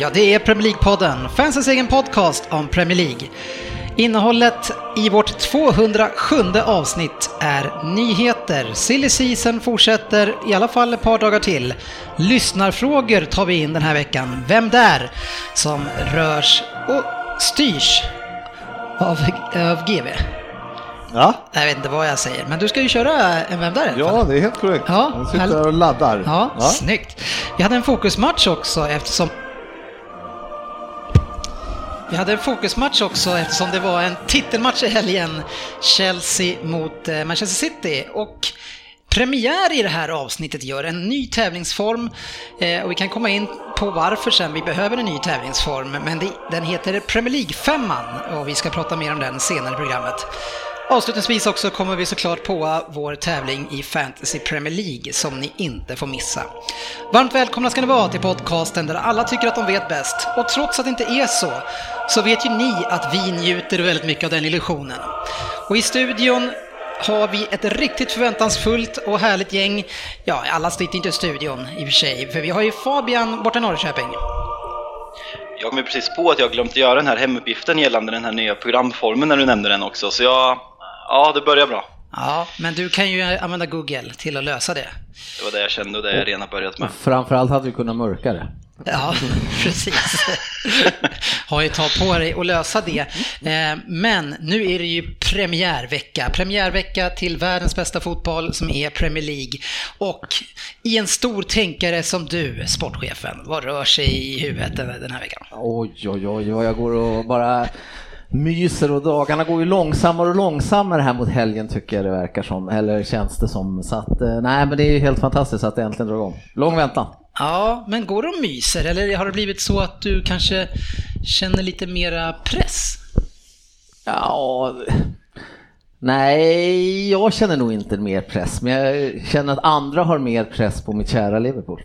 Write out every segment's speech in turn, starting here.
Ja det är Premier League-podden, fansens egen podcast om Premier League. Innehållet i vårt 207 avsnitt är nyheter, silly season fortsätter i alla fall ett par dagar till. Lyssnarfrågor tar vi in den här veckan. Vem där? Som rörs och styrs av, av GV. Ja, Jag vet inte vad jag säger, men du ska ju köra en Vem där? i alla fall. ja det är helt korrekt. Ja, Jag sitter här och laddar. Ja, snyggt. Vi hade en fokusmatch också eftersom vi hade en fokusmatch också eftersom det var en titelmatch i helgen. Chelsea mot eh, Manchester City. Och premiär i det här avsnittet gör en ny tävlingsform. Eh, och vi kan komma in på varför sen vi behöver en ny tävlingsform. Men den heter Premier League-femman och vi ska prata mer om den senare i programmet. Avslutningsvis också kommer vi såklart på vår tävling i Fantasy Premier League som ni inte får missa. Varmt välkomna ska ni vara till podcasten där alla tycker att de vet bäst. Och trots att det inte är så, så vet ju ni att vi njuter väldigt mycket av den illusionen. Och i studion har vi ett riktigt förväntansfullt och härligt gäng. Ja, alla sitter inte i studion i och för sig, för vi har ju Fabian borta i Norrköping. Jag kom ju precis på att jag glömt göra den här hemuppgiften gällande den här nya programformen när du nämnde den också, så jag... Ja, det börjar bra. Ja, men du kan ju använda Google till att lösa det. Det var det jag kände och det jag redan börjat med. Framförallt hade vi kunnat mörka det. Ja, precis. Har ju tagit på dig att lösa det. Eh, Men nu är det ju premiärvecka. Premiärvecka till världens bästa fotboll som är Premier League. Och i en stor tänkare som du, sportchefen, vad rör sig i huvudet den här veckan? Oj, oj, oj, jag går och bara myser och dagarna går ju långsammare och långsammare här mot helgen tycker jag det verkar som, eller känns det som. Så att, eh, nej men det är ju helt fantastiskt att det äntligen drar igång. Lång väntan. Ja, men går och myser eller har det blivit så att du kanske känner lite mera press? Ja, nej, jag känner nog inte mer press, men jag känner att andra har mer press på mitt kära Liverpool.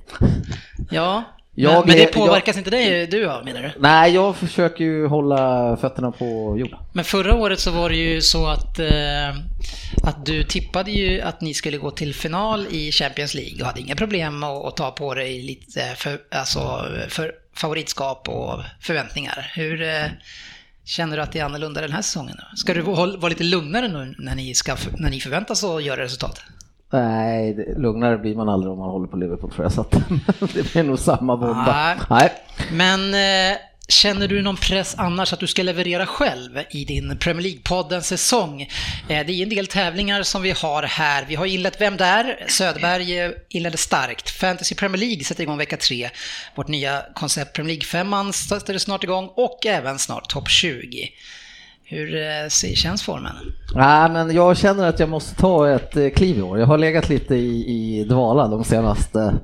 Ja, Jag men, men det påverkas inte dig du av menar du? Nej, jag försöker ju hålla fötterna på jorden. Men förra året så var det ju så att, eh, att du tippade ju att ni skulle gå till final i Champions League och hade inga problem att, att ta på dig lite för, alltså, för favoritskap och förväntningar. Hur eh, känner du att det är annorlunda den här säsongen? då? Ska du vara vara lite lugnare nu när ni, ska, när ni förväntas att göra resultat? Nej, det, lugnare blir man aldrig om man håller på Liverpool tror jag, så att det blir nog samma bomba. Nej. Nej. Men eh, känner du någon press annars att du ska leverera själv i din Premier League-podden säsong? Eh, det är en del tävlingar som vi har här. Vi har inlett Vem där? Söderberg eh, inledde starkt. Fantasy Premier League sätter igång vecka tre. Vårt nya koncept Premier League-femman sätter snart igång och även snart topp 20. Hur eh, känns formen? Nej, men jag känner att jag måste ta ett eh, kliv i år. Jag har legat lite i, i dvala de senaste...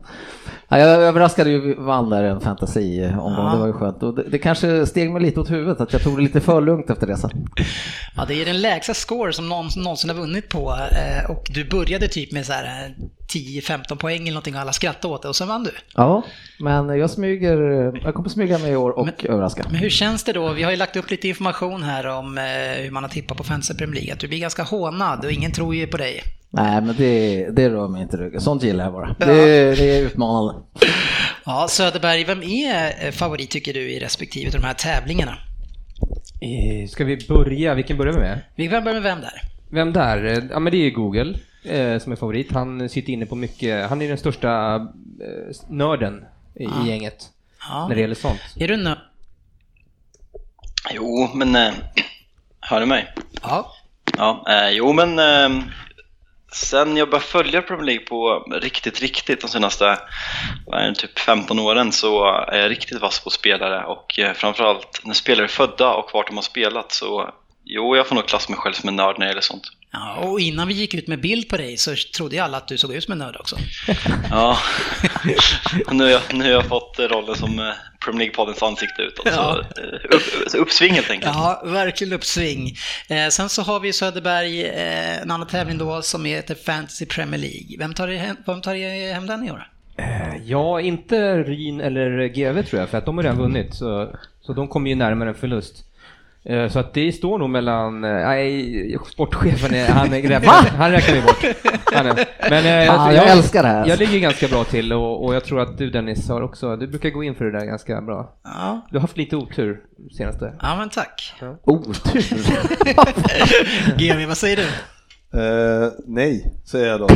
Ja, jag överraskade ju vann där en fantasy-omgång, Ja. det var ju skönt. Och det, det kanske steg mig lite åt huvudet att jag tog det lite för lugnt efter det sen. Ja, det är den lägsta score som någon någonsin har vunnit på eh, och du började typ med så här eh, 10-15 poäng eller någonting och alla skrattade åt det och sen vann du. Ja, men jag smyger, jag kommer smyga mig i år och överraska. Men hur känns det då? Vi har ju lagt upp lite information här om eh, hur man har tippat på Fantasy Premier League. Att du blir ganska hånad och ingen tror ju på dig. Nej, men det, det rör mig inte ryggen. Sånt gillar jag bara. Ja. Det, det är utmanande. Ja, Söderberg, vem är eh, favorit tycker du i respektive av de här tävlingarna? Eh, Ska vi börja? Vilken börjar vi med? Vi kan börja med vem där? Vem där? Ja men det är Google eh, som är favorit. Han sitter inne på mycket, han är den största eh, nörden i, Ja. i gänget Ja. när det gäller sånt. Är du nö... Jo, men... Eh, hör du mig? Ja. Ja, eh, jo men... Eh, sen jag började följa Premier League på riktigt, riktigt de senaste typ 15 åren så är jag riktigt vass på spelare och eh, framförallt när spelare är födda och vart de har spelat så Jo, jag får nog klassa mig själv som en nörd när det gäller sånt. Ja, och innan vi gick ut med bild på dig så trodde ju alla att du såg ut som en nörd också. Ja, nu har, jag, nu har jag fått rollen som eh, Premier League-poddens ansikte utåt. Ja. Så, eh, upp, så uppsving helt enkelt. Ja, verkligen uppsving. Eh, sen så har vi Söderberg, eh, en annan tävling då som heter Fantasy Premier League. Vem tar, hem, vem tar hem den i år? Eh, Ja, inte Ryn eller GV tror jag, för att de har redan vunnit. Så, så de kommer ju närmare en förlust. Eh, Så att det står nog mellan, eh, nej, sportchefen är, han är grabben, han räknar vi bort. Han är. Men eh, Fan, jag älskar det här. Jag ligger ganska bra till och, och jag tror att du Dennis har också, du brukar gå in för det där ganska bra. Ja, Du har haft lite otur senaste. ja men tack. Otur. GV, vad säger du? Eh, nej, säger jag då.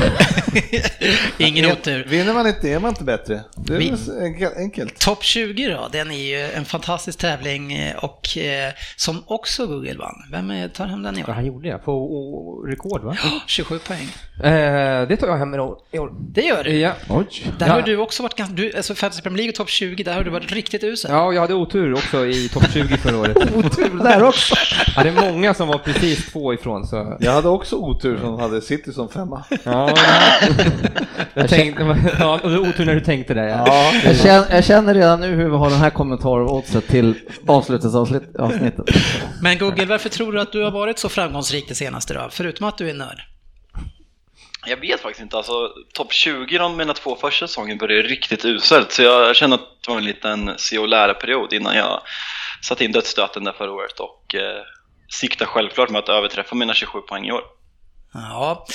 Ingen otur. Vinner man inte är man inte bättre. Det är Vi- väl så enkel- enkelt. Topp 20 då, den är ju en fantastisk tävling eh, och eh, som också Google vann. Vem tar hem den i Ja, år? han gjorde det, på och, rekord va? 27 poäng. Eh, det tar jag hem i år. i år. Det gör du. Ja. Oj. Där Ja. har du också varit ganska, du, alltså Fantasy Premier League och topp 20, där har du varit riktigt usel. ja, jag hade otur också i topp 20 förra året. Otur där också. Ja, det är många som var precis två ifrån så... Jag hade också otur som hade City som femma. Ja, jag tänkte, ja, och det var otur när du tänkte det. Ja. Ja, Jag känner, jag känner redan nu hur vi har den här kommentaren till avslutningsavsnittet. Men Google, varför tror du att du har varit så framgångsrik det senaste då? Förutom att du är nörd. Jag vet faktiskt inte, alltså topp 20 de mina två första säsonger började riktigt uselt så jag kände att det var en liten se och lära-period innan jag satte in dödsstöten där förra året och eh, siktar självklart med att överträffa mina 27 poäng i år. Ja.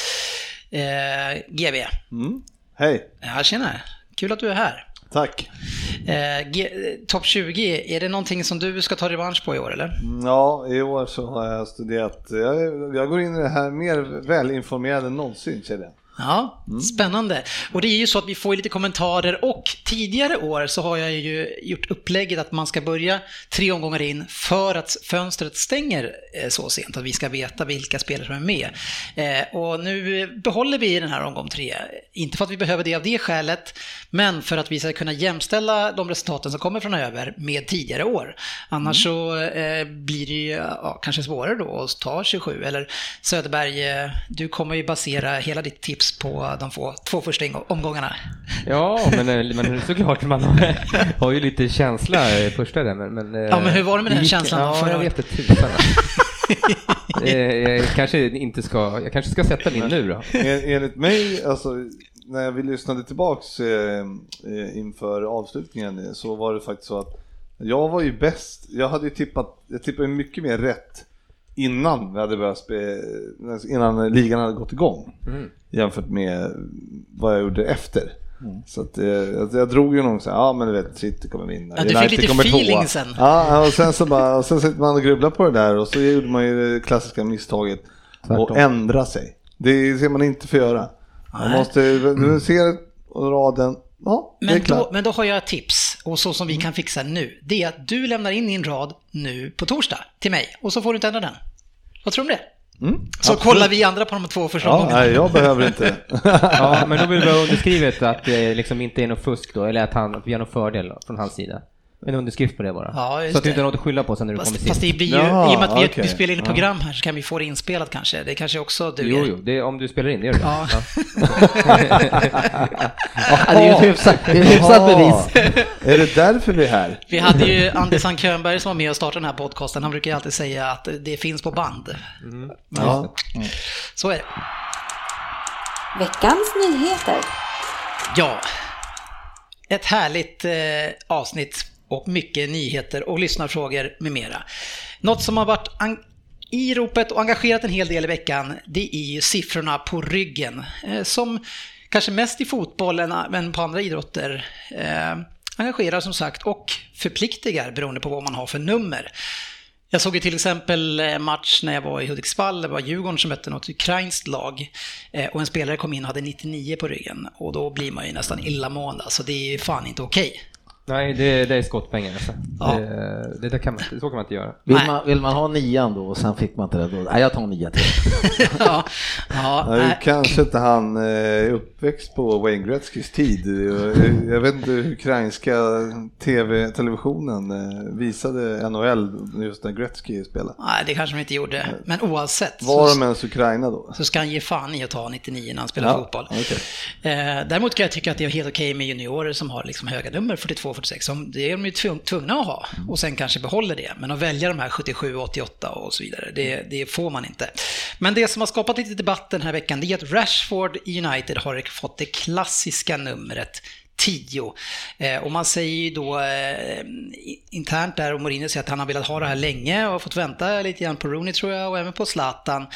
Eh, GV. mm. Hej, Ja, tjena. Kul att du är här. tack. Eh, Topp 20, är det någonting som du ska ta revansch på i år eller? Mm, Ja, i år så har jag studerat. Jag, jag går in i det här mer välinformerad än någonsin känner jag. Ja, spännande. Och det är ju så att vi får lite kommentarer och tidigare år så har jag ju gjort upplägget att man ska börja tre omgångar in för att fönstret stänger eh, så sent att vi ska veta vilka spelare som är med. Eh, Och nu behåller vi den här omgång tre. Inte för att vi behöver det av det skälet, men för att vi ska kunna jämställa de resultaten som kommer från över med tidigare år. Annars så eh, blir det ju ja, kanske svårare då att ta 27. Eller Söderberg, du kommer ju basera hela ditt tips på de få, två första omgångarna. Ja, men, eh, men såklart man har, har ju lite känsla i första där, men... men eh, Ja, men hur var det med den gick- känslan Ja, förra jag vet inte tusan. Eh, jag kanske inte ska, jag kanske ska sätta min nu då. En, enligt mig, alltså när vi lyssnade tillbaks eh, eh, inför avslutningen eh, så var det faktiskt så att jag var ju bäst. Jag hade ju tippat, jag tippade mycket mer rätt innan vi hade börjat innan ligan hade gått igång. Mm. Jämfört med vad jag gjorde efter. Så att, eh, jag, jag drog ju någon så här, ja men du vet, City kommer vinna. Ja, du fick United lite kommer feeling tvåa. sen. Ja, och sen så bara, och sen sitter man och grubblar på det där och så gjorde man ju det klassiska misstaget Tvärtom. och ändra sig. Det ser man inte få göra. Man Nej. måste, du ser raden, ja, det är Men då, klart. men då har jag ett tips, och så som vi kan fixa nu. Det är att du lämnar in din rad nu på torsdag till mig, och så får du inte ändra den. Vad tror du om det? Mm, Så absolut. kollar vi andra på de två första Ja, nej, jag behöver inte. Ja, men då vill vi ha underskrivet att det liksom inte är något fusk då, eller att, han, att vi har någon fördel från hans sida. En underskrift på det bara. Ja, just så att du inte det. har något att skylla på sen när du kommer Fast, sist. fast det blir ju, Jaha, i och med att vi, okej. vi spelar in ett program här så kan vi få det inspelat kanske. Det kanske också duger. Jo, jo, det, om du spelar in, det gör du. Ja. Ja, det är ju ett hyfsat, det är ett hyfsat bevis. Är det därför vi är här? Vi hade ju Anders Könberg som var med och startade den här podcasten. Han brukar ju alltid säga att det finns på band. Ja. Så är det. Veckans nyheter. Ja, ett härligt eh, avsnitt och mycket nyheter och lyssnarfrågor med mera. Något som har varit i ropet och engagerat en hel del i veckan, det är ju siffrorna på ryggen. Eh, som kanske mest i fotbollen, eh, men på andra idrotter, eh, engagerar som sagt och förpliktigar beroende på vad man har för nummer. Jag såg ju till exempel en match när jag var i Hudiksvall, det var Djurgården som mötte något ukrainskt lag och en spelare kom in och hade 99 på ryggen och då blir man ju nästan illamående, så det är ju fan inte okej. Nej, det, det är skottpengar alltså. Ja. Det, det, kan man, så kan man inte göra. Vill man, vill man ha nian då och sen fick man inte det, då, nej jag tar en nia till. ja, ja, Nej, nej. kanske inte han eh, är uppväxt på Wayne Gretzkys tid. Jag- Jag vet inte hur ukrainska TV, televisionen eh, visade NHL just när Gretzky spelade. nej, det kanske de inte gjorde. Men oavsett Var så, de ens Ukraina då? så ska han ge fan i att ta 99 när han spelar Ja, fotboll. Eh, däremot kan jag tycka att det är helt okej med juniorer som har liksom höga nummer, 42-46. Som- Det är de ju tvung- tvungna att ha och sen kanske behåller det. Men att välja de här 77, 88 och så vidare, det, det får man inte. Men det som har skapat lite debatt den här veckan, det är att Rashford i United har fått det klassiska numret 10. Eh, och man säger ju då eh, internt där, och Mourinho säger att han har velat ha det här länge och har fått vänta lite grann på Rooney tror jag och även på Zlatan.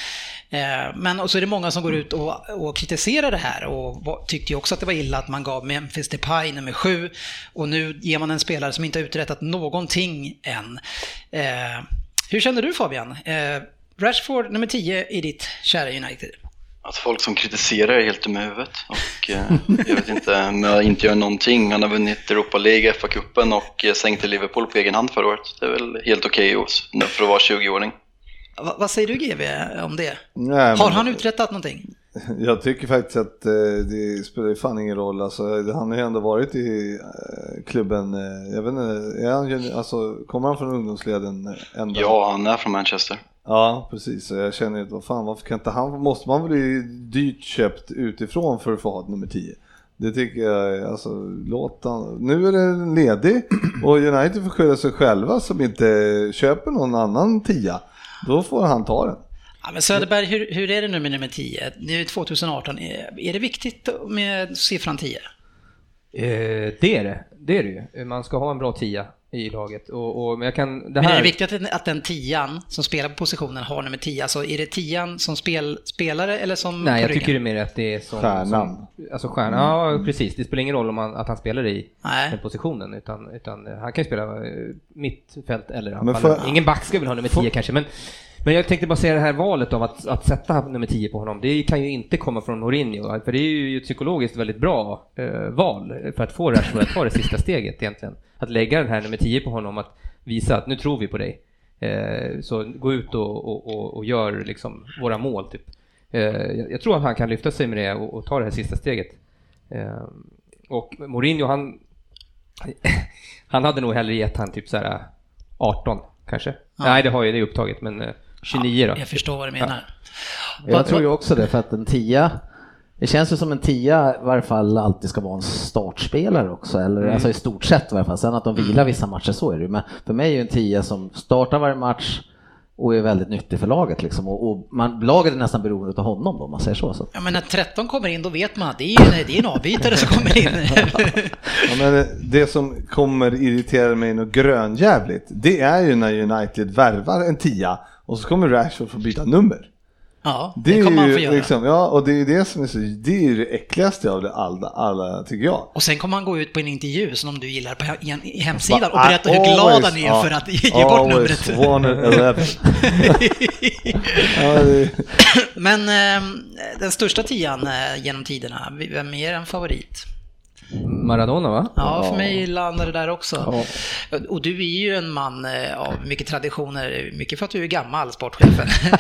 Eh, men och så är det många som går ut och, och kritiserar det här och var, tyckte ju också att det var illa att man gav Memphis Depay nummer 7 och nu ger man en spelare som inte har uträttat någonting än. Eh, hur känner du Fabian? Eh, Rashford nummer 10 i ditt kära United. Att folk som kritiserar är helt dumma i huvudet. Och eh, jag vet inte, men jag inte gör någonting. Han har vunnit Europa League, FA-cupen och eh, sänkte Liverpool på egen hand förra året. Det är väl helt okej okay för att vara 20-åring. Va, vad säger du GV om det? Nej, men- Har han uträttat någonting? Jag tycker faktiskt att eh, det spelar ju fan ingen roll. Alltså, han har ju ändå varit i eh, klubben. Eh, jag vet inte, är han, alltså, kommer han från ungdomsleden ända? Ja, han är från Manchester. Ja, precis. Så Jag känner ju, vad fan, varför kan inte han, måste man bli dyrt köpt utifrån för att få ha nummer 10? Det tycker jag, är- alltså låt han, nu är det ledig och United får skylla sig själva som inte köper någon annan 10. Då får han ta den. Ja, men Söderberg, hur, hur är det nu med nummer 10? Nu är det 2018. Är, är det viktigt med siffran 10? Eh, det är det, det är det ju. Man ska ha en bra tia i laget. Och, och, men jag kan, det Men är här, det viktigt att, att den tian som spelar på positionen har nummer 10? Alltså är det tian som spel, spelare eller som Nej, jag ryggen? tycker det är mer att det är som... Stjärnan. Som, alltså stjärnan, ja precis. Det spelar ingen roll om han, att han spelar i Nej. den positionen. Utan, utan han kan ju spela eh, mittfält eller anfallare. Ingen back ska väl ha nummer 10 kanske, men men jag tänkte bara säga det här valet av att, att sätta nummer 10 på honom, det kan ju inte komma från Mourinho, för det är ju ett psykologiskt väldigt bra eh, val för att få Rashford att ta det sista steget egentligen. Att lägga den här nummer 10 på honom, att visa att nu tror vi på dig. Eh, så gå ut och, och, och, och gör liksom våra mål typ. Eh, jag, jag tror att han kan lyfta sig med det och, ta det här sista steget. Eh, och Mourinho, han, han hade nog hellre gett han typ så här 18 kanske. Nej, det har ju det är upptaget, men eh, 29 då. Jag förstår vad du menar. Jag tror ju också det, för att en tia, det känns ju som en tia i varje fall alltid ska vara en startspelare också, eller alltså i stort sett i varje fall. Sen att de vilar vissa matcher, så är det ju. Men för mig är ju en tia som startar varje match och är väldigt nyttig för laget liksom. Och, och man, laget är nästan beroende av honom då, om man säger så. så. Ja, men när 13 kommer in, då vet man att det är, ju- det är en avbytare som kommer in. Ja, men det som kommer irritera mig något grönjävligt, det är ju när United värvar en tia och så kommer Rashford få byta nummer. Ja, Det, det kommer man ju få göra. liksom, ja, och det är det som är så, det är ju det äckligaste av det alla, alla tycker jag. Och sen kommer han gå ut på en intervju som de du gillar på he- i hemsidan och berätta hur glad han är för att ge bort numret. wanted 11. ja, det, Men eh, den största tian eh, genom tiderna, vem är en favorit? Maradona va? Ja, för mig landar det där också. Och du är ju en man eh, av mycket traditioner, mycket för att du är gammal, sportchefen.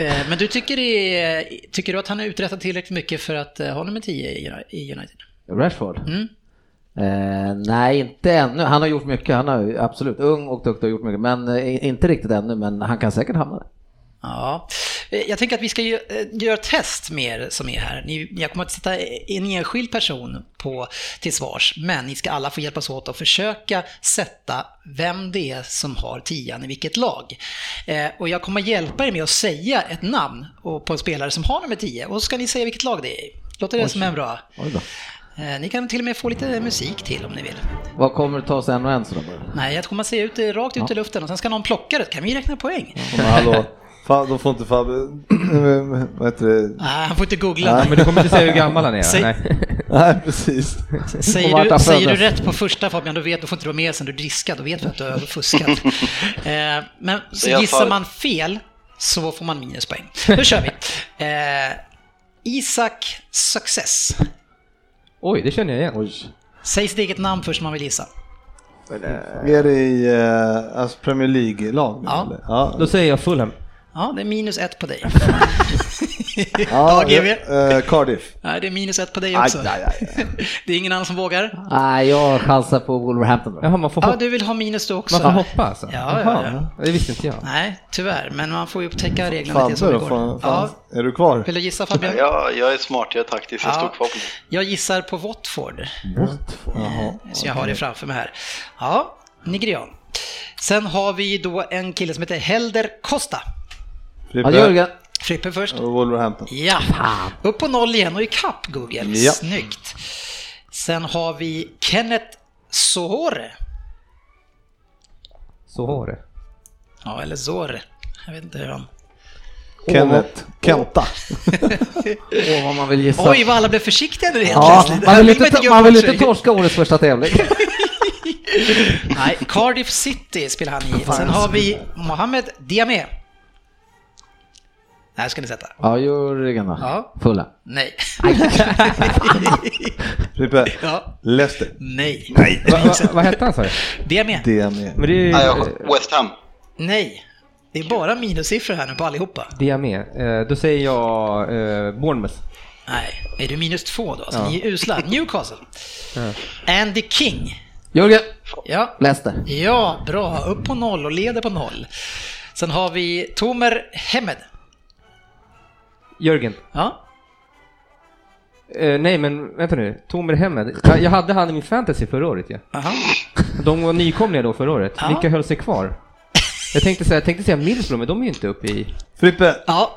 Eh, Men du tycker, det, tycker du att han har uträttat tillräckligt mycket för att eh, ha nummer 10 i United? Rashford? Mm. Eh, nej, inte ännu. Han har gjort mycket, han ju absolut ung och duktig och gjort mycket, men eh, inte riktigt ännu, men han kan säkert hamna där. Ja, Eh, jag tänker att vi ska ju, eh, göra ett test med er som är här. Ni, jag kommer att sätta en enskild person på, till svars, men ni ska alla få hjälpas åt att försöka sätta vem det är som har tian i vilket lag. Eh, och jag kommer att hjälpa er med att säga ett namn och på en spelare som har nummer 10 och så ska ni säga vilket lag det är. Låter det som en bra? Oj. Eh, ni kan till och med få lite musik till om ni vill. Vad kommer det ta sig en och en sådär? Nej, jag kommer att se ut rakt ut i luften och sen ska någon plocka det, kan vi räkna poäng. men hallå, Fa- då får inte Fabbe, vad heter det? Nej, han får inte googla. Ja, men du kommer inte säga hur gammal han är? Säg- Nej. Nej, precis. Säger du, säger du rätt på första Fabian, då vet du får inte du med sen du driskar, då vet vi att du har fuskat. Eh, men så gissar man fel så får man minuspoäng. Nu kör vi. Eh, Isak Success. Oj, det känner jag igen. Oj. Säg sitt eget namn först om man vill gissa. Är det i eh, alltså Premier League-lag? Ja. ja. Då säger jag Fulham. Ja, det är minus ett på dig. Ja, Ja, GV. eh, Cardiff. Nej, det är minus ett på dig Aj, också. aj, aj. Det är ingen annan som vågar. Nej, jag chansar på Wolverhampton då. Jaha, man får, Ja, hoppa, du vill ha minus du också. man får hoppa alltså? Ja, ja, Jaha, ja. Det visste inte jag. Nej, tyvärr, men man får ju upptäcka reglerna lite Fabbe som det går. Fan, fan. Ja, Är du kvar? vill du gissa Fabian? Ja, jag är smart, jag är taktisk, jag Ja. står kvar på det. Jag gissar på Watford. Jaha. Så jag har det framför mig här. Ja, Nigerian. Sen har vi då en kille som heter Helder Costa. Ja, Jörgen. Frippe först. Och Wolverhampton. Ja, upp på noll igen och i kapp Google. Ja. Snyggt. Sen har vi Kenneth Sohore. Det. Ja, eller Zore. Jag vet inte hur han... Kenneth. Kenta. Åh, vad man vill gissa. Oj, vad alla blev försiktiga nu helt Ja, man vill inte, man vill inte torska årets första tävling. Nej, Cardiff City spelar han i. Sen har vi Mohamed Diame. Det här ska ni sätta. Ja, Jörgen då. Ja. Fulla. Nej. Frippe. Ja. Leicester. Nej. Va, va, vad hette han sa du? Det är med. Men det är. Nej, West Ham. Nej. Det är bara minussiffror här nu på allihopa. Det är med. Eh, då säger jag eh, Bournemouth. Nej, är du minus två då? Så Ja. ni är usla. Newcastle. Andy King. Jörgen. Ja. Leicester. ja, bra. Upp på noll och leder på noll. Sen har vi Tomer Hemed. Jörgen. Ja, Eh, nej men vänta nu, Tomer Hemmed. Jag, jag hade han i min fantasy förra året ja. aha. De var nykomlingar då förra året. Ja. Vilka höll sig kvar? Jag tänkte säga, jag tänkte säga Middlesbrough, men de är ju inte uppe i... Frippe. Ja,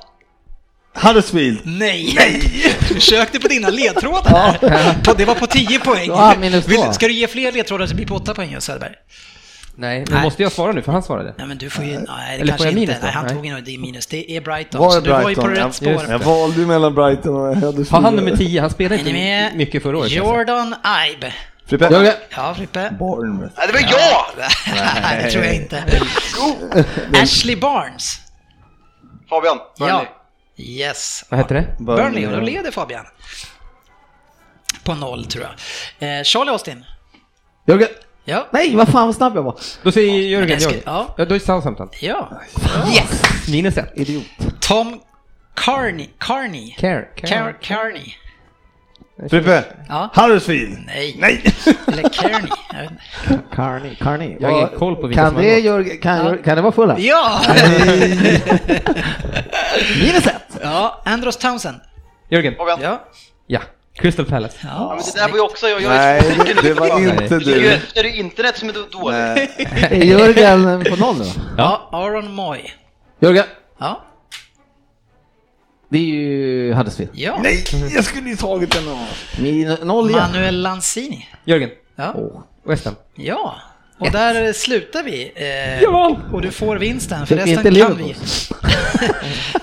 Huddersfield. nej! Nej! Försökte på dina ledtrådar här. På- Det var på 10 poäng. Ja, minus två. Vill, ska du ge fler ledtrådar så blir det på 8 poäng, Söderberg? Nej, men Nej. måste jag svara nu? För han svarade. Nej men du får ju, nej det Eller kanske jag inte. minus nej, han Nej. tog in det är minus. Det är Brighton. Var så är du var ju på Brighton? rätt Jag- spår. Jag valde ju mellan Brighton och Huddersfield. Har han nummer 10? Han spelade Är inte med? mycket förra året. Jordan Ibe. Frippe. Jörgen. Ja, Frippe? Bournemouth. Nej, det var jag! Nej, det tror jag inte. Ashley Barnes. Fabian, Burnley. Ja. Yes. Vad heter det? Burnley, och då leder Fabian. På noll tror jag. Eh, Charlie Austin. Jörgen. Ja. Nej, vad fan vad snabb jag var. Då säger Jörgen, ska- ja. Ja, då är Southampton. Ja. Yes! Minus ett. Idiot. Tom Carney. Carney. Care. Car Carney. Frippe. Ja. Huddersfield. Nej. Nej. Eller Kearney. Carney. Carney. Jag har ingen koll på vilka kan som det. Jörgen, kan, Jörgen- kan det vara fulla? Ja! Minus ett. ja, Andros Townsend. Jörgen. Ja. Ja. Crystal Palace. Ja, ja. men det där var ju också jag. jag Nej, är det, det var inte Det är ju du. det är internet som är då- dåligt. Är Jörgen på noll nu ja, Aaron Moy. Jörgen. Ja. Det är ju Huddersfield. Ja. Nej, jag skulle ju tagit den. av. Min, noll igen. Manuel Lanzini. Jörgen. Ja. Åh. West Ham. Ja. Och där slutar vi. Eh, Ja. Och du får vinsten, för resten kan vi.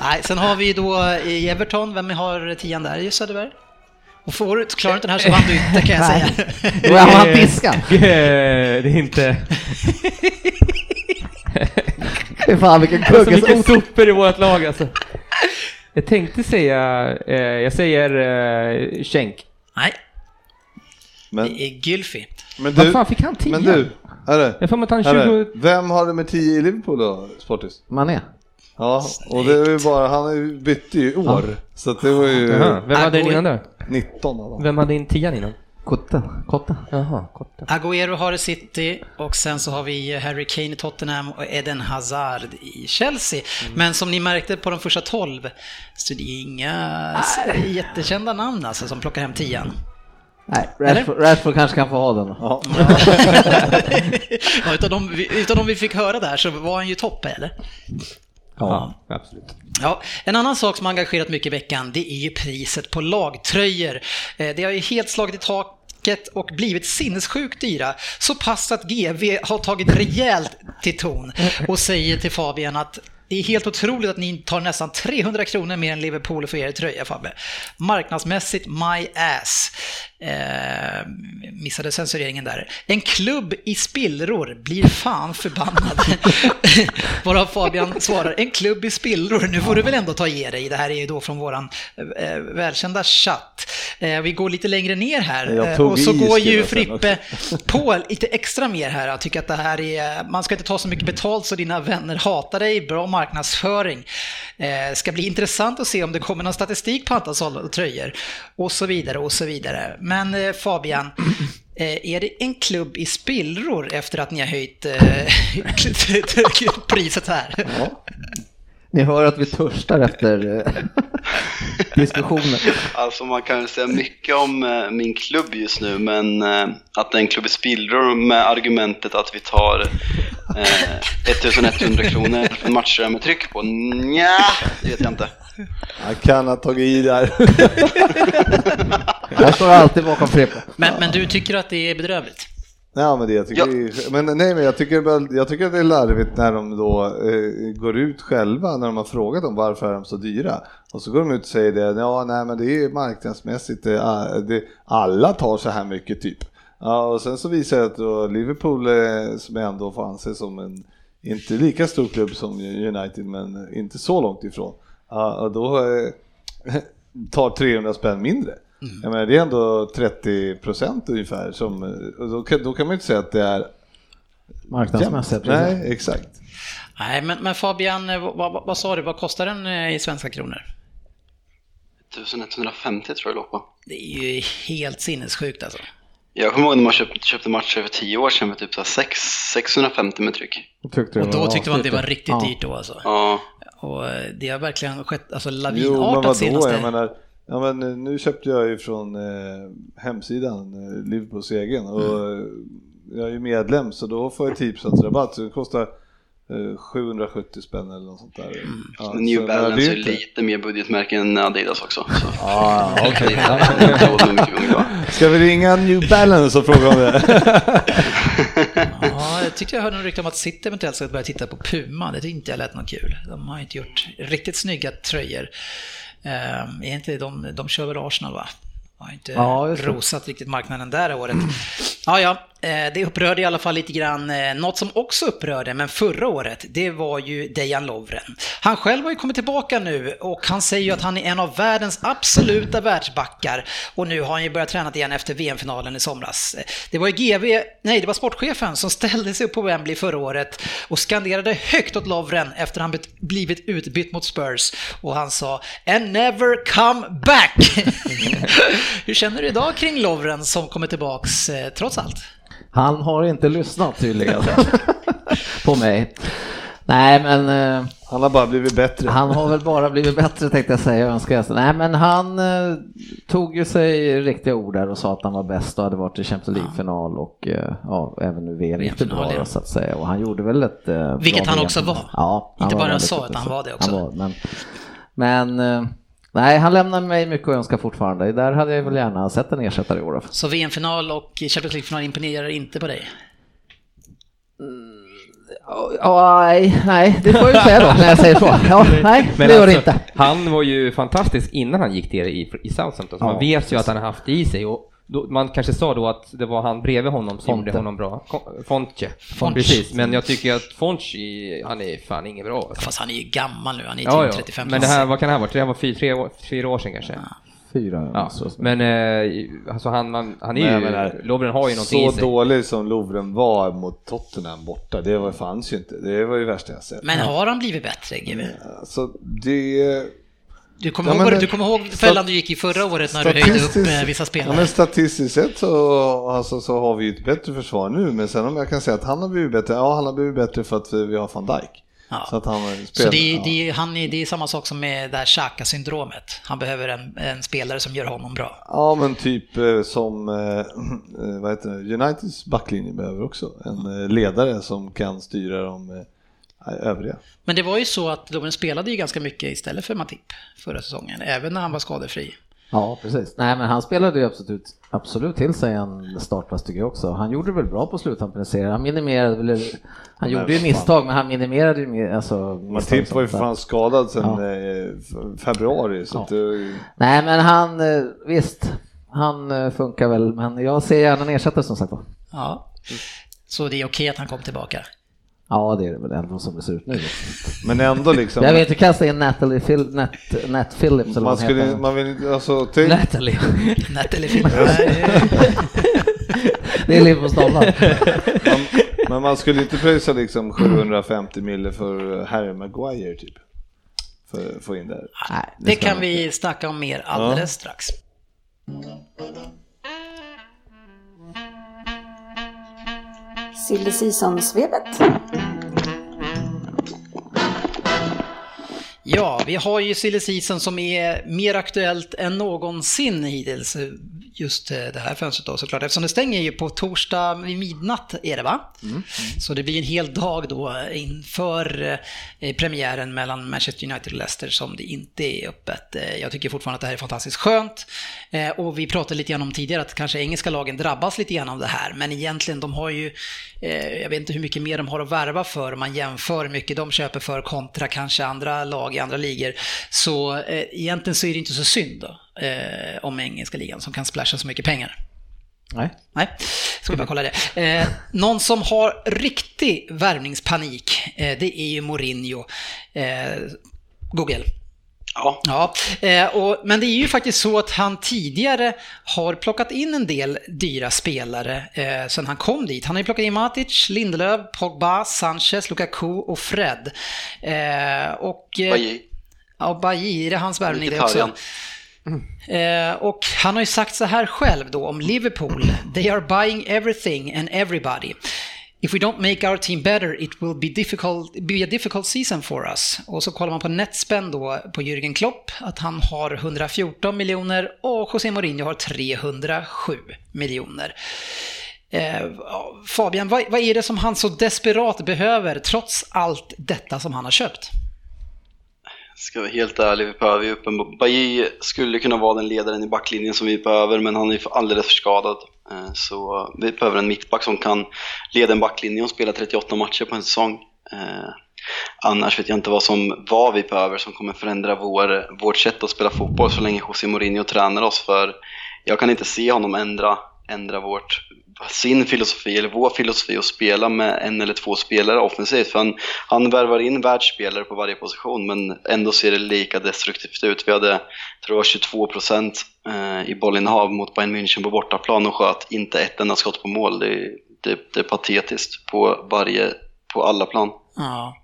Nej, sen har vi då i Everton, vem har tian där? Just Söderberg? Och får du, klarar du inte den här så vann du inte kan jag säga. Då är han diskad. Eh, Det är inte... Fy fan vilken Så kugge mycket som... sopor i vårt lag alltså. Jag tänkte säga, eh, jag säger eh, Schenk. Nej, Men, det är Gylfi. men Vad du, fan fick han 10? men du, herre, Jag får att han herre, 20... vem har nummer 10 i Liverpool då, Sportis? Man är. Ja, och det är ju bara, han är bytte ju år, så att det var ju Jaha, vem hade den innan då? 19 av dem. Vem hade in 10 innan? Kotte. Kotte. Jaha, Kotte. Agüero har i City och sen så har vi Harry Kane i Tottenham och Eden Hazard i Chelsea. Men som ni märkte på de första 12 så det är inga jättekända namn alltså som plockar hem tian. Nej, Rashford, Rashford kanske kan få ha den. Ja. Ja, utav, de, utav de vi fick höra där så var han ju topp eller? Ja, absolut. Ja, en annan sak som har engagerat mycket i veckan, det är ju priset på lagtröjor. Eh, det har ju helt slagit i taket och blivit sinnessjukt dyra. Så pass att GV har tagit rejält till ton och säger till Fabian att det är helt otroligt att ni tar nästan 300 kronor mer än Liverpool för er tröja Fabbe. Marknadsmässigt my ass. Eh, missade censureringen där. En klubb i spillror blir fan förbannad. Varav Fabian svarar, en klubb i spillror, nu får du väl ändå ta ge dig. Det här är ju då från våran eh, välkända chatt. Eh, vi går lite längre ner här eh, och så går ju Frippe på lite extra mer här. Jag tycker att det här är, man ska inte ta så mycket betalt så dina vänner hatar dig, bra marknadsföring. Eh, ska bli intressant att se om det kommer någon statistik på antal sålda tröjor och så vidare och så vidare. Men eh, Fabian, eh, är det en klubb i spillror efter att ni har höjt eh, priset här? Ni hör att vi törstar efter eh, diskussionen. Alltså man kan säga mycket om eh, min klubb just nu, men eh, att det är en klubb i spillror med argumentet att vi tar eh, 1100 kronor för matcher med tryck på, nja, det vet jag inte. Han kan ha tagit i där. Jag står alltid bakom Frippe. Men, men du tycker att det är bedrövligt? Ja, men det jag tycker, Ja. det men nej, men jag tycker, jag tycker att det är larvigt när de då eh, går ut själva när de har frågat dem varför är de så dyra. Och så går de ut och säger det, ja nej men det är marknadsmässigt, det, är- det, alla tar så här mycket typ. Ja, och sen så visar det att Liverpool, eh, som ändå får anses som en, inte lika stor klubb som United, men inte så långt ifrån. Ja, och då eh, tar 300 spänn mindre. Jag menar, det är ändå 30 procent ungefär. Som, då, kan, då kan man ju inte säga att det är Marknadsmässigt. Nej, exakt. Nej, men, men Fabian, eh, vad, vad, vad sa du, vad kostar den eh, i svenska kronor? 1150 tror jag det låg på. Det är ju helt sinnessjukt alltså. Jag kommer ihåg när man köpte, köpte matcher för 10 år sedan med typ så här sex, 650 med tryck. Tyckte Och då var tyckte man det var riktigt Ja. dyrt då alltså. Ja, Och eh, det har verkligen skett alltså Jo, men lavinartat vadå? senaste... Jag menar, ja, men eh, nu köpte jag ju från eh, hemsidan, eh, Liverpools egen, och Mm. eh, jag är ju medlem så då får jag 10% rabatt. Så det kostar eh, 770 spänn eller något sånt där. Mm. Ja, New så, Balance är lite mer budgetmärke än Adidas också. Så. Ah, idag. Ska vi ringa New Balance och fråga om det? Ja, jag tyckte jag hörde rykte om att City eventuellt ska börja titta på Puma. Det tyckte inte jag lät något kul. De har inte gjort riktigt snygga tröjor. Eh, är inte de, de kör väl Arsenal va? Har inte Ja, rosat riktigt marknaden där året. Ja, ja, det upprörde i alla fall lite grann. Eh, Något som också upprörde, men förra året, det var ju Dejan Lovren. Han själv har ju kommit tillbaka nu och han säger ju att han är en av världens absoluta världsbackar. Och nu har han ju börjat träna igen efter VM-finalen i somras. Eh, Det var ju GV, nej det var sportchefen som ställde sig upp på Wembley förra året och skanderade högt åt Lovren efter han blivit utbytt mot Spurs. Och han sa “And never come back”. Hur känner du idag kring Lovren som kommer tillbaks eh, trots allt? Han har inte lyssnat tydligen på mig. Nej, men eh, Han har bara blivit bättre. han har väl bara blivit bättre tänkte jag säga. Önskar jag. Nej, men han eh, tog ju sig riktiga ord där och sa att han var bäst och hade varit i Champions League-final och eh, ja, även nu VM VM-final, bra ja. så att säga. Och han gjorde väl ett eh, Vilket han VM. också var. Ja, han Inte var bara sa, utan han var det också. Han var, men men nej, han lämnar mig mycket att önska fortfarande. Där hade jag väl gärna sett en ersättare i år. Så VM-final och Champions League-final imponerar inte på dig? Ja, nej, nej, det får jag ju säga då när jag säger så. Ja, nej, Men det gör det alltså, inte. Han var ju fantastisk innan han gick till i, i Southampton, så Ja, man vet ju att han har haft det i sig. Och då, man kanske sa då att det var han bredvid honom som Fonte. gjorde honom bra. Fonche. Fonche. Precis, men jag tycker att Fonchi, han är fan inget bra. Alltså. Fast han är ju gammal nu, han är ju Ja, typ ja. 35 Men det här, vad kan det här vara? Det här var fyra, tre, år, fyra år sedan kanske. Fyra. Ja. så- Men eh, alltså han, man, han är Men ju, menar, Lovren har ju någonting Så i sig. dålig som Lovren var mot Tottenham borta, det var, fanns ju inte. Det var ju värsta jag sett. Men har han blivit bättre, GW? Alltså, det... Du kommer, Ja, ihåg, men- du kommer ihåg fällan du gick i förra året när du höjde upp eh, vissa ja, spelare? men statistiskt sett så, alltså, så har vi ju ett bättre försvar nu, men sen om jag kan säga att han har blivit bättre, ja han har blivit bättre för att vi har van Dijk. Ja. Så han Så det, ja. det, han är, det är samma sak som med det här Xhaka-syndromet. Han behöver en, en spelare som gör honom bra. Ja men typ eh, som, eh, eh, vad heter det, Uniteds backlinje behöver också en ledare som kan styra de eh, övriga. Men det var ju så att Lovren spelade ju ganska mycket istället för Matip förra säsongen, även när han var skadefri. Ja, precis. Nej, men han spelade ju absolut, absolut till sig en startplats tycker jag också. Han gjorde det väl bra på sluttampen i serien. Han minimerade väl, han gjorde ju misstag, men han minimerade ju mer, alltså, Matip var ju för fan skadad sedan Ja. eh, februari så Ja. att det, Nej, men han, eh, visst, han eh, funkar väl, men jag ser gärna en ersättare som sagt var. Ja. Så det är okej att han kom tillbaka? Ja, det är det väl ändå som det ser ut nu. Men ändå liksom. Jag vet, du kasta in Natalie Phil, Nat, Nat Phillips eller Man, skulle, heter. man vill inte, alltså, tänk, Natalie. Natalie Phillips. Det är liv på stollar. men man skulle inte pröjsa liksom 750 mille för Harry Maguire typ. För att få in det. Nej, Det ska kan vi snacka om mer alldeles Ja. strax. Silly Season-svepet. Ja, vi har ju silly season som är mer aktuellt än någonsin hittills. Just eh, det här fönstret då såklart, eftersom det stänger ju på torsdag vid midnatt är det va? Så det blir en hel dag då inför eh, premiären mellan Manchester United och Leicester som det inte är öppet. Eh, Jag tycker fortfarande att det här är fantastiskt skönt. Eh, Och vi pratade lite grann om tidigare att kanske engelska lagen drabbas lite grann av det här, men egentligen de har ju, eh, jag vet inte hur mycket mer de har att värva för om man jämför hur mycket de köper för kontra kanske andra lag i andra ligor. Så eh, egentligen så är det inte så synd då, eh, om engelska ligan som kan splasha så mycket pengar. Nej. Nej, ska vi bara kolla det. Eh, någon som har riktig värvningspanik, eh, det är ju Mourinho. Eh, Google. Ja, Ja, eh, och, men det är ju faktiskt så att han tidigare har plockat in en del dyra spelare eh, sen han kom dit. Han har ju plockat in Matic, Lindelöf, Pogba, Sanchez, Lukaku och Fred. Eh, och, eh, Bailly. Ja, Bailly, är det hans värvning det också? Eh, och han har ju sagt så här själv då om Liverpool. They are buying everything and everybody. If we don't make our team better it will be, difficult, be a difficult season for us. Och så kollar man på netspend då på Jürgen Klopp att han har 114 miljoner och José Mourinho har 307 miljoner. Eh, Fabian, vad, vad är det som han så desperat behöver trots allt detta som han har köpt? Ska jag vara helt ärlig, vi behöver ju uppenbarligen... Bailly skulle kunna vara den ledaren i backlinjen som vi behöver, men han är för- alldeles för skadad. Eh, så vi behöver en mittback som kan leda en backlinje och spela 38 matcher på en säsong. Eh, annars vet jag inte vad, som, vad vi behöver som kommer förändra vår, vårt sätt att spela fotboll så länge José Mourinho tränar oss. För jag kan inte se honom ändra, ändra vårt, sin filosofi eller vår filosofi att spela med en eller två spelare offensivt. För han, han värvar in världsspelare på varje position men ändå ser det lika destruktivt ut. Vi hade, tror jag, 22 procent eh, i bollinnehav mot Bayern München på bortaplan och sköt inte ett enda skott på mål. Det, är- det, det är patetiskt på, varje, på alla plan. Ja,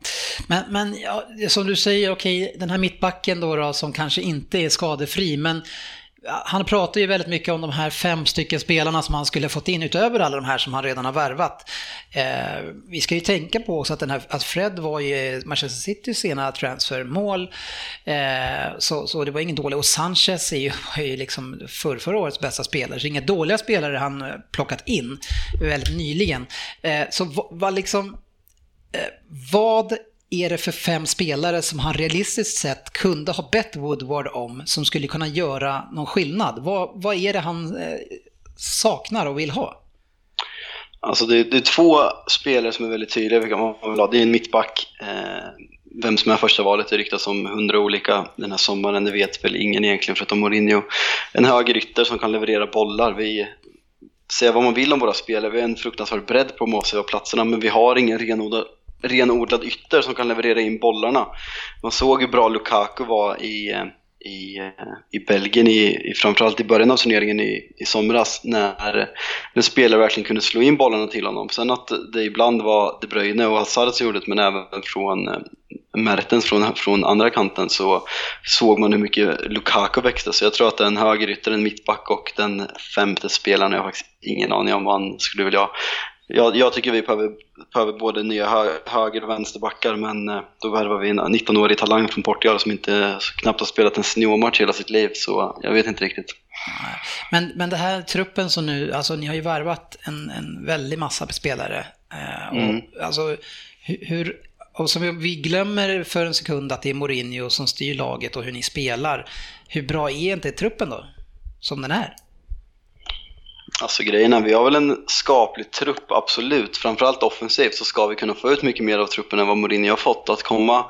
men, men ja, som du säger, okej, den här mittbacken då, då som kanske inte är skadefri, men han pratar ju väldigt mycket om de här fem stycken spelarna som han skulle fått in utöver alla de här som han redan har värvat. Eh, vi ska ju tänka på också att, den här, att Fred var ju Manchester Citys sena transfermål, eh, så, så det var ingen dålig. Och Sanchez är ju, är ju liksom för, förra årets bästa spelare, så inga dåliga spelare han eh, plockat in väldigt nyligen. Eh, så vad, vad liksom Eh, vad är det för fem spelare som han realistiskt sett kunde ha bett Woodward om som skulle kunna göra någon skillnad? Vad, vad är det han eh, saknar och vill ha? Alltså det, det är två spelare som är väldigt tydliga vilka man vill ha. Det är en mittback. Eh, vem som är första valet det ryktas om hundra olika den här sommaren. Det vet väl ingen egentligen förutom Mourinho. En högerytter som kan leverera bollar. Vi säger vad man vill om våra spelare. Vi har en fruktansvärd bredd på många platserna men vi har ingen renodlad, renodlad ytter som kan leverera in bollarna. Man såg hur bra Lukaku var i, i, i Belgien, i, i, framförallt i början av turneringen i, i somras när, när spelare verkligen kunde slå in bollarna till honom. Sen att det ibland var De Bruyne och Hazard som gjorde det men även från eh, Mertens från, från andra kanten så såg man hur mycket Lukaku växte. Så jag tror att den högerytter, en mittback och den femte spelaren, jag har faktiskt ingen aning om vad han skulle vilja ha. Jag, jag tycker vi behöver, behöver både nya hö, höger och vänsterbackar men eh, då värvar vi en 19-årig talang från Portugal som inte knappt har spelat en seniormatch hela sitt liv så jag vet inte riktigt. Men, men det här truppen som nu, alltså ni har ju värvat en, en väldig massa spelare. Eh, och, Mm. Alltså hur, och som vi- vi glömmer för en sekund att det är Mourinho som styr laget och hur ni spelar. Hur bra är inte truppen då? Som den är? Alltså grejen är, vi har väl en skaplig trupp, absolut. Framförallt offensivt så ska vi kunna få ut mycket mer av truppen än vad Mourinho har fått. Att komma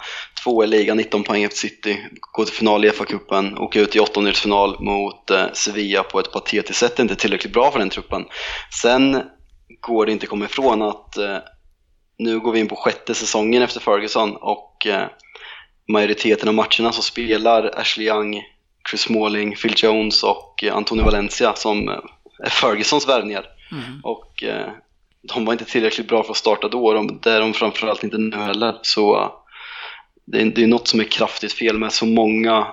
två i ligan, 19 poäng efter City, gå till final i FA-cupen, åka ut i åttondelsfinal mot eh, Sevilla på ett patetiskt sätt är inte tillräckligt bra för den truppen. Sen går det inte att komma ifrån att eh, nu går vi in på sjätte säsongen efter Ferguson och eh, majoriteten av matcherna så spelar Ashley Young, Chris Smalling, Phil Jones och eh, Antonio Valencia som eh, Fergusons värvningar. Mm. Och eh, de var inte tillräckligt bra för att starta då, de, det är de framförallt inte nu heller. Så eh, det, är, det är något som är kraftigt fel med så många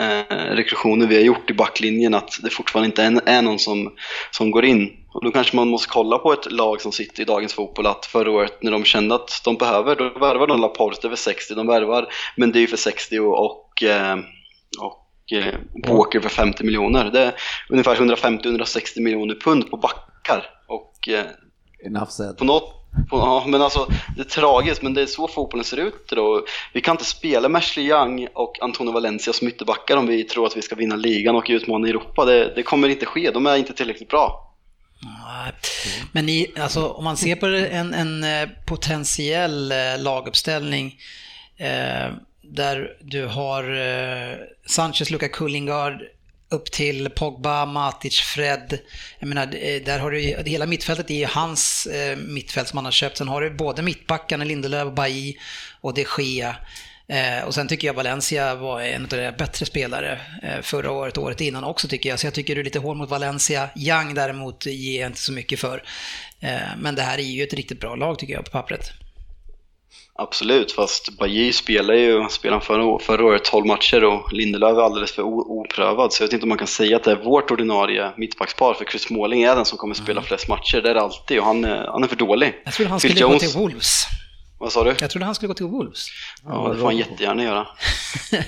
eh, rekrytioner vi har gjort i backlinjen att det fortfarande inte är, är någon som, som går in. Och då kanske man måste kolla på ett lag som sitter i dagens fotboll att förra året när de kände att de behöver, då värvar de Laporte för 60, de värvar Mendy för 60 och, och, eh, och eh, Walker för 50 miljoner. Det är ungefär 150-160 miljoner pund på backar. Och eh, Enough said. på något på, ja, men alltså, det är tragiskt, men det är så fotbollen ser ut då. Vi kan inte spela med Ashley Young och Antonio Valencia som ytterbackar om vi tror att vi ska vinna ligan och utmana Europa. Det, det kommer inte ske, de är inte tillräckligt bra. Nej. Men i, alltså, om man ser på en, en eh, potentiell eh, laguppställning eh, där du har eh, Sanchez, Luka Kullingard upp till Pogba, Matic, Fred. Jag menar, eh, där har du hela mittfältet är ju hans eh, mittfält som han har köpt. Sen har du både mittbackarna, Lindelöf, Bailly och de Gea. Eh, och sen tycker jag Valencia var en av de bättre spelare eh, förra året och året innan också tycker jag. Så jag tycker du är lite hård mot Valencia. Young däremot ger jag inte så mycket för. Eh, men det här är ju ett riktigt bra lag tycker jag på pappret. Absolut, fast Bajy spelar ju spelar förra, förra året 12 matcher och Lindelöf är alldeles för oprövad. Så jag vet inte om man kan säga att det är vårt ordinarie mittbackspar, för Chris Smalling är den som kommer spela flest matcher. Det är det alltid och han är, han är för dålig. Jag trodde han Phil skulle gå Jones- till Wolves. Vad sa du? Jag trodde han skulle gå till Wolves. Ja, det får han jättegärna göra. Eh,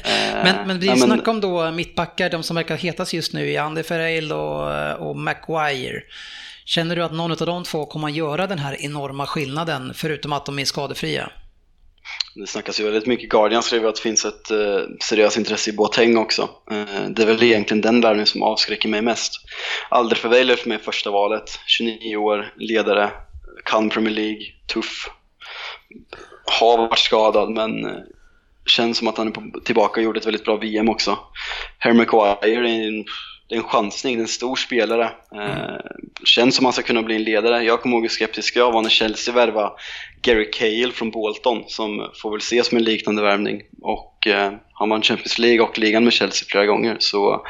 Men, men vi snackar om då mittbackar, de som verkar hetast just nu är Ander Ferreil och, och Maguire. Känner du att någon av de två kommer att göra den här enorma skillnaden, förutom att de är skadefria? Det snackas ju väldigt mycket. Guardian skriver att det finns ett eh, seriöst intresse i Boateng också. Eh, det är väl egentligen den värvningen som avskräcker mig mest. Alder Verweiler för mig första valet. 29 år, ledare, kan Premier League, tuff. Har varit skadad men eh, känns som att han är på, tillbaka och gjorde ett väldigt bra VM också. Harry Maguire är en, det är en chansning, det är en stor spelare. Eh, känns som att han ska kunna bli en ledare. Jag kommer ihåg hur skeptisk jag var när Chelsea värvade Gary Cahill från Bolton som får väl ses som en liknande värvning. Och eh, han vann Champions League och ligan med Chelsea flera gånger. Så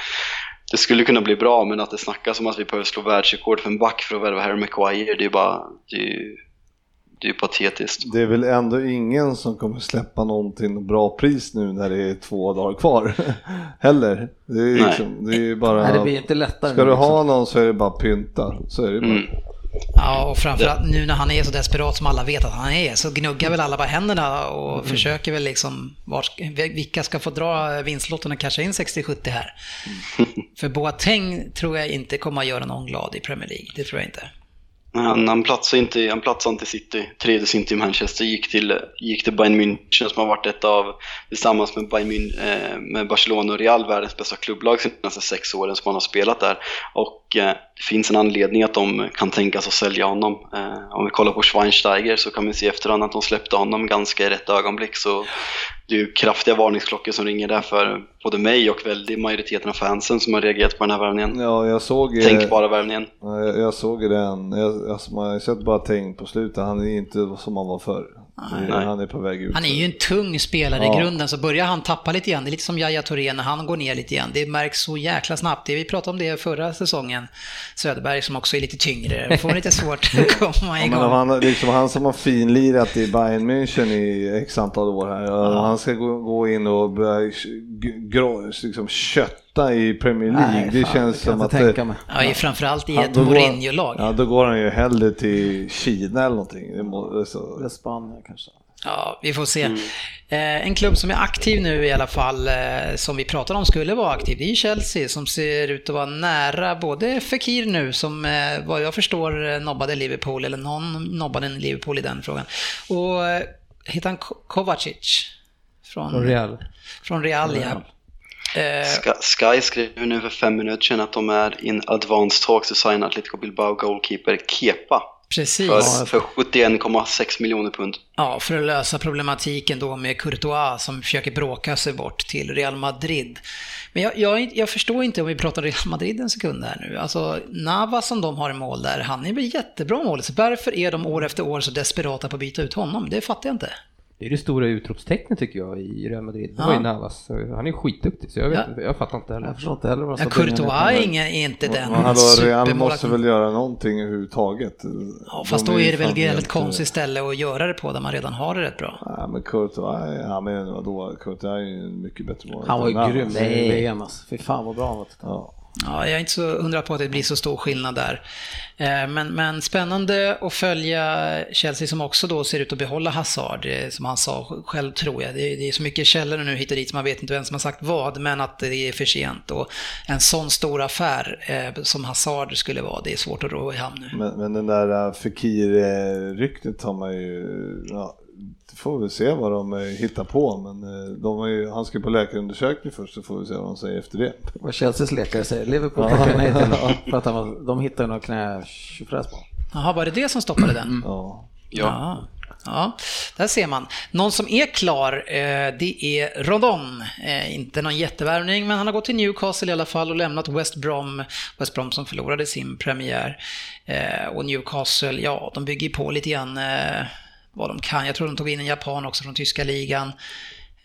det skulle kunna bli bra, men att det snackas om att vi behöver slå världsrekord för en back för att värva Harry Maguire, det är bara... Det är, det är ju patetiskt. Det är väl ändå ingen som kommer släppa någonting bra pris nu när det är två dagar kvar. Heller. Det är ju Nej. liksom, det är bara... Nej, det blir inte lättare Ska nu, du liksom. ha någon så är det bara pynta. Så är det bara. Mm. Ja, och framförallt nu när han är så desperat som alla vet att han är, så gnuggar väl alla bara händerna och försöker väl liksom, var, vilka ska få dra vinstlotten och casha in 60-70 här? För Boateng tror jag inte kommer att göra någon glad i Premier League, det tror jag inte. Mm. Han, han platsade inte, i- han platsade inte i City, trivdes inte i Manchester, gick till, gick till Bayern München som har varit ett av, tillsammans med, Bayern München, eh, med Barcelona och Real, världens bästa klubblag de senaste sex åren som han har spelat där. Och eh, det finns en anledning att de kan tänka sig att sälja honom. Eh, om vi kollar på Schweinsteiger så kan vi se i efterhand att de släppte honom ganska i rätt ögonblick. Så det är ju kraftiga varningsklockor som ringer där för både mig och väldigt majoriteten av fansen som har reagerat på den här värvningen. Ja, jag såg... Tänkbara värvningen. Ja, Jag, jag såg den, jag, alltså man har ju sett bara tänk på slutet, han är inte som han var förr. Nej. Han är på väg ut. Han är ju en tung spelare Ja. i grunden, så börjar han tappa lite grann, det är lite som Yahya Touré när han går ner lite grann. Det märks så jäkla snabbt. Det, vi pratade om det förra säsongen. Söderberg som också är lite tyngre, det får lite svårt att komma Ja, igång. men om han, liksom han som har finlirat i Bayern München i x antal år här, och han ska gå, gå in och börja g- grå, kötta i Premier League. Nej, det fan, känns kan som att tänka det, mig. Ja, i- framförallt i Ja, ett Mourinho-lag. Ja, då går han ju hellre till Kina eller någonting. Det. Eller Spanien kanske. Ja, vi får se. Eh, en klubb som är aktiv nu i alla fall, eh, som vi pratade om skulle vara aktiv, det är Chelsea som ser ut att vara nära både Fekir nu, som eh, vad jag förstår nobbade Liverpool, eller någon nobbade en Liverpool i den frågan. Och eh, heter han Ko- Kovacic? Från, Från Real. Från Real, ja. Eh, Sky, skrev nu för fem minuter sedan att de är in advanced talks to sign Atletico Bilbao goalkeeper Kepa precis. för, för 71,6 miljoner pund. Ja, för att lösa problematiken då med Courtois som försöker bråka sig bort till Real Madrid. Men jag, jag, jag förstår inte om vi pratar Real Madrid en sekund här nu. Alltså Navas som de har i mål där, han är väl jättebra mål. Så varför är de år efter år så desperata på att byta ut honom? Det fattar jag inte. Det är det stora utropstecknet tycker jag i Real Madrid. Det Ja. var ju Navas. Han är skitduktig så jag, vet Ja. inte, jag fattar inte heller. Jag förstår inte heller vad Ja, Courtois är, är inte den Men hallå, Real måste väl göra någonting överhuvudtaget. Ja, fast De då är det väl ett konstigt ställe att göra det på där man redan har det rätt bra. Ja, men Courtois, ja men vadå, Courtois är ju en mycket bättre målvakt Han var ju grym Nej. i VM alltså. Fy fan vad bra han var. Ja. Ja, jag är inte så hundra på att det blir så stor skillnad där. Eh, men, men spännande att följa Chelsea som också då ser ut att behålla Hazard, eh, som han sa själv tror jag. Det är, det är så mycket källor nu hit och dit så man vet inte vem som har sagt vad, men att det är för sent. Och en sån stor affär eh, som Hazard skulle vara, det är svårt att rå i hamn nu. Men, men den där eh, Fekir-ryktet har man ju, ja, får vi se vad de eh, hittar på men eh, de ju, han ska på läkarundersökning först så får vi se vad de säger efter det. Vad Chelseas läkare säger. Liverpool tackar nej till för att han de hittade någon knätjofräs på. Jaha, var det det som stoppade den? Ja. Ja. Ja, där ser man. Någon som är klar, eh, det är Rondon. Eh, inte någon jättevärvning, men han har gått till Newcastle i alla fall och lämnat West Brom. West Brom som förlorade sin premiär. Och Newcastle, ja, de bygger på lite grann vad de kan. Jag tror de tog in en japan också från tyska ligan.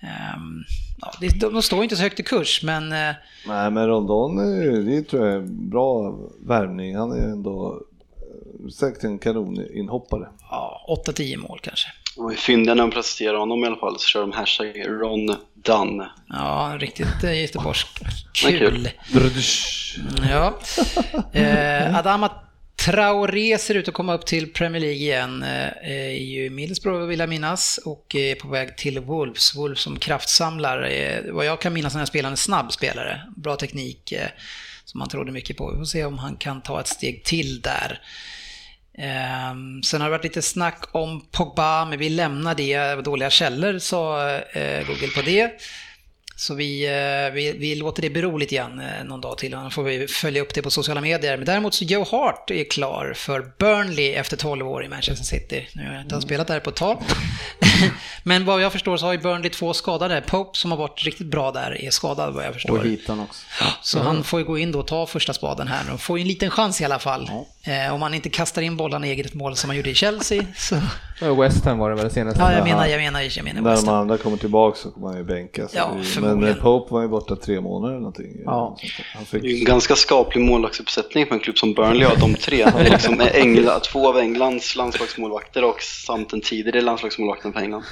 Ehm, ja, det- de, de står inte så högt i kurs, men eh, Nej men Rondon, är ju- det tror jag är en bra värvning. Han är ändå eh, säkert en kanoninhoppare. ja, 8-10 mål kanske. Och i fynden när de presenterar honom i alla fall så kör de hashtag Ron Dunn. Ja, riktigt eh, Göteborgs Det är kul. kul. Ja. Eh, Adama Traoré ser ut att komma upp till Premier League igen. Eh, eh, är ju i Middlesbrough vill jag minnas och eh, är på väg till Wolves. Wolves som kraftsamlar. Vad jag kan minnas när jag spelar en snabb spelare. Bra teknik som man trodde mycket på. Vi får se om han kan ta ett steg till där. Ehm, sen har det varit lite snack om Pogba, men vi lämnar det. Dåliga källor sa Google på det. Så vi, eh, vi, vi låter det bero lite grann eh, någon dag till. Annars får vi följa upp det på sociala medier. Men däremot så Joe Hart är klar för Burnley efter 12 år i Manchester City. Nu har jag inte spelat där på ett tag. Men vad jag förstår så har ju Burnley två skadade. Pope som har varit riktigt bra där är skadad vad jag förstår. Och Heaton också. Så han får ju gå in då och ta första spaden här nu. Får ju en liten chans i alla fall. Eh, om man inte kastar in bollarna i eget mål som man gjorde i Chelsea. Så... West Ham var det väl det senaste? Ja, jag menar, jag menar, jag menar När West de Ham. andra kommer tillbaka så kommer han ju bänkas. Ja, men eh, Pope var ju borta tre månader eller någonting. Ja. Han fick... Det är en ganska skaplig målvaktsuppsättning för en klubb som Burnley har, de tre. Liksom Engla, två av Englands landslagsmålvakter och samt den tidigare landslagsmålvakten för England.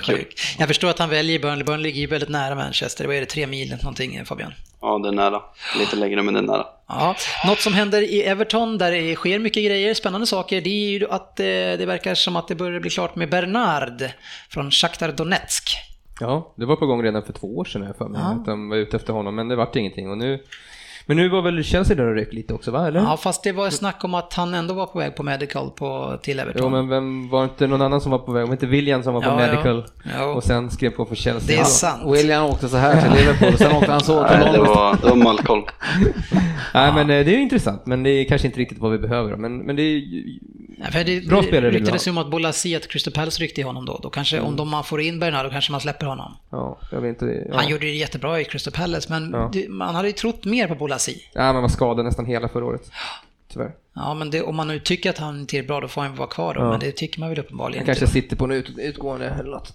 Sjukt. Jag förstår att han väljer Burnley. Burnley ligger ju väldigt nära Manchester. Vad är det, tre mil eller någonting Fabian? Ja, det är nära. Lite längre men det är nära. Ja, något som händer i Everton där det sker mycket grejer, spännande saker, det är ju att eh, det verkar som att det börjar bli klart med Bernard från Shakhtar Donetsk. Ja, det var på gång redan för två år sedan jag för mig. Ja. Att de var ute efter honom, men det vart ingenting. Och nu, men nu var väl Chelsea där och rök lite också, va? Eller? Ja, fast det var snack om att han ändå var på väg på medical på, till Everton. Jo, men vem var inte någon annan som var på väg? Om inte William som var på Ja, ja. medical Jo. och sen skrev på för Chelsea. Det är Ja. sant. William åkte så här till Liverpool, sen åkte han så till Nej, det var, det var Malcolm. Nej, men eh, det är ju intressant, men det är kanske inte riktigt vad vi behöver. Men, men det är ju- Ja, för det, Bra spelare det vill vi ryktades ha. ju om att Bolasi, att Crystal Palace ryckte i honom då. Då kanske, om de, man får in Bernard, då kanske man släpper honom. ja, jag vet inte. Ja. Han gjorde det jättebra i Crystal Palace, men Ja. det, man hade ju trott mer på Bolasi. Ja, man var skadad nästan hela förra året. Tyvärr. Ja, men det, om man nu tycker att han är tillräckligt bra, då får han vara kvar då. Ja. Men det tycker man väl uppenbarligen Han kanske inte. sitter på en ut, utgående eller något.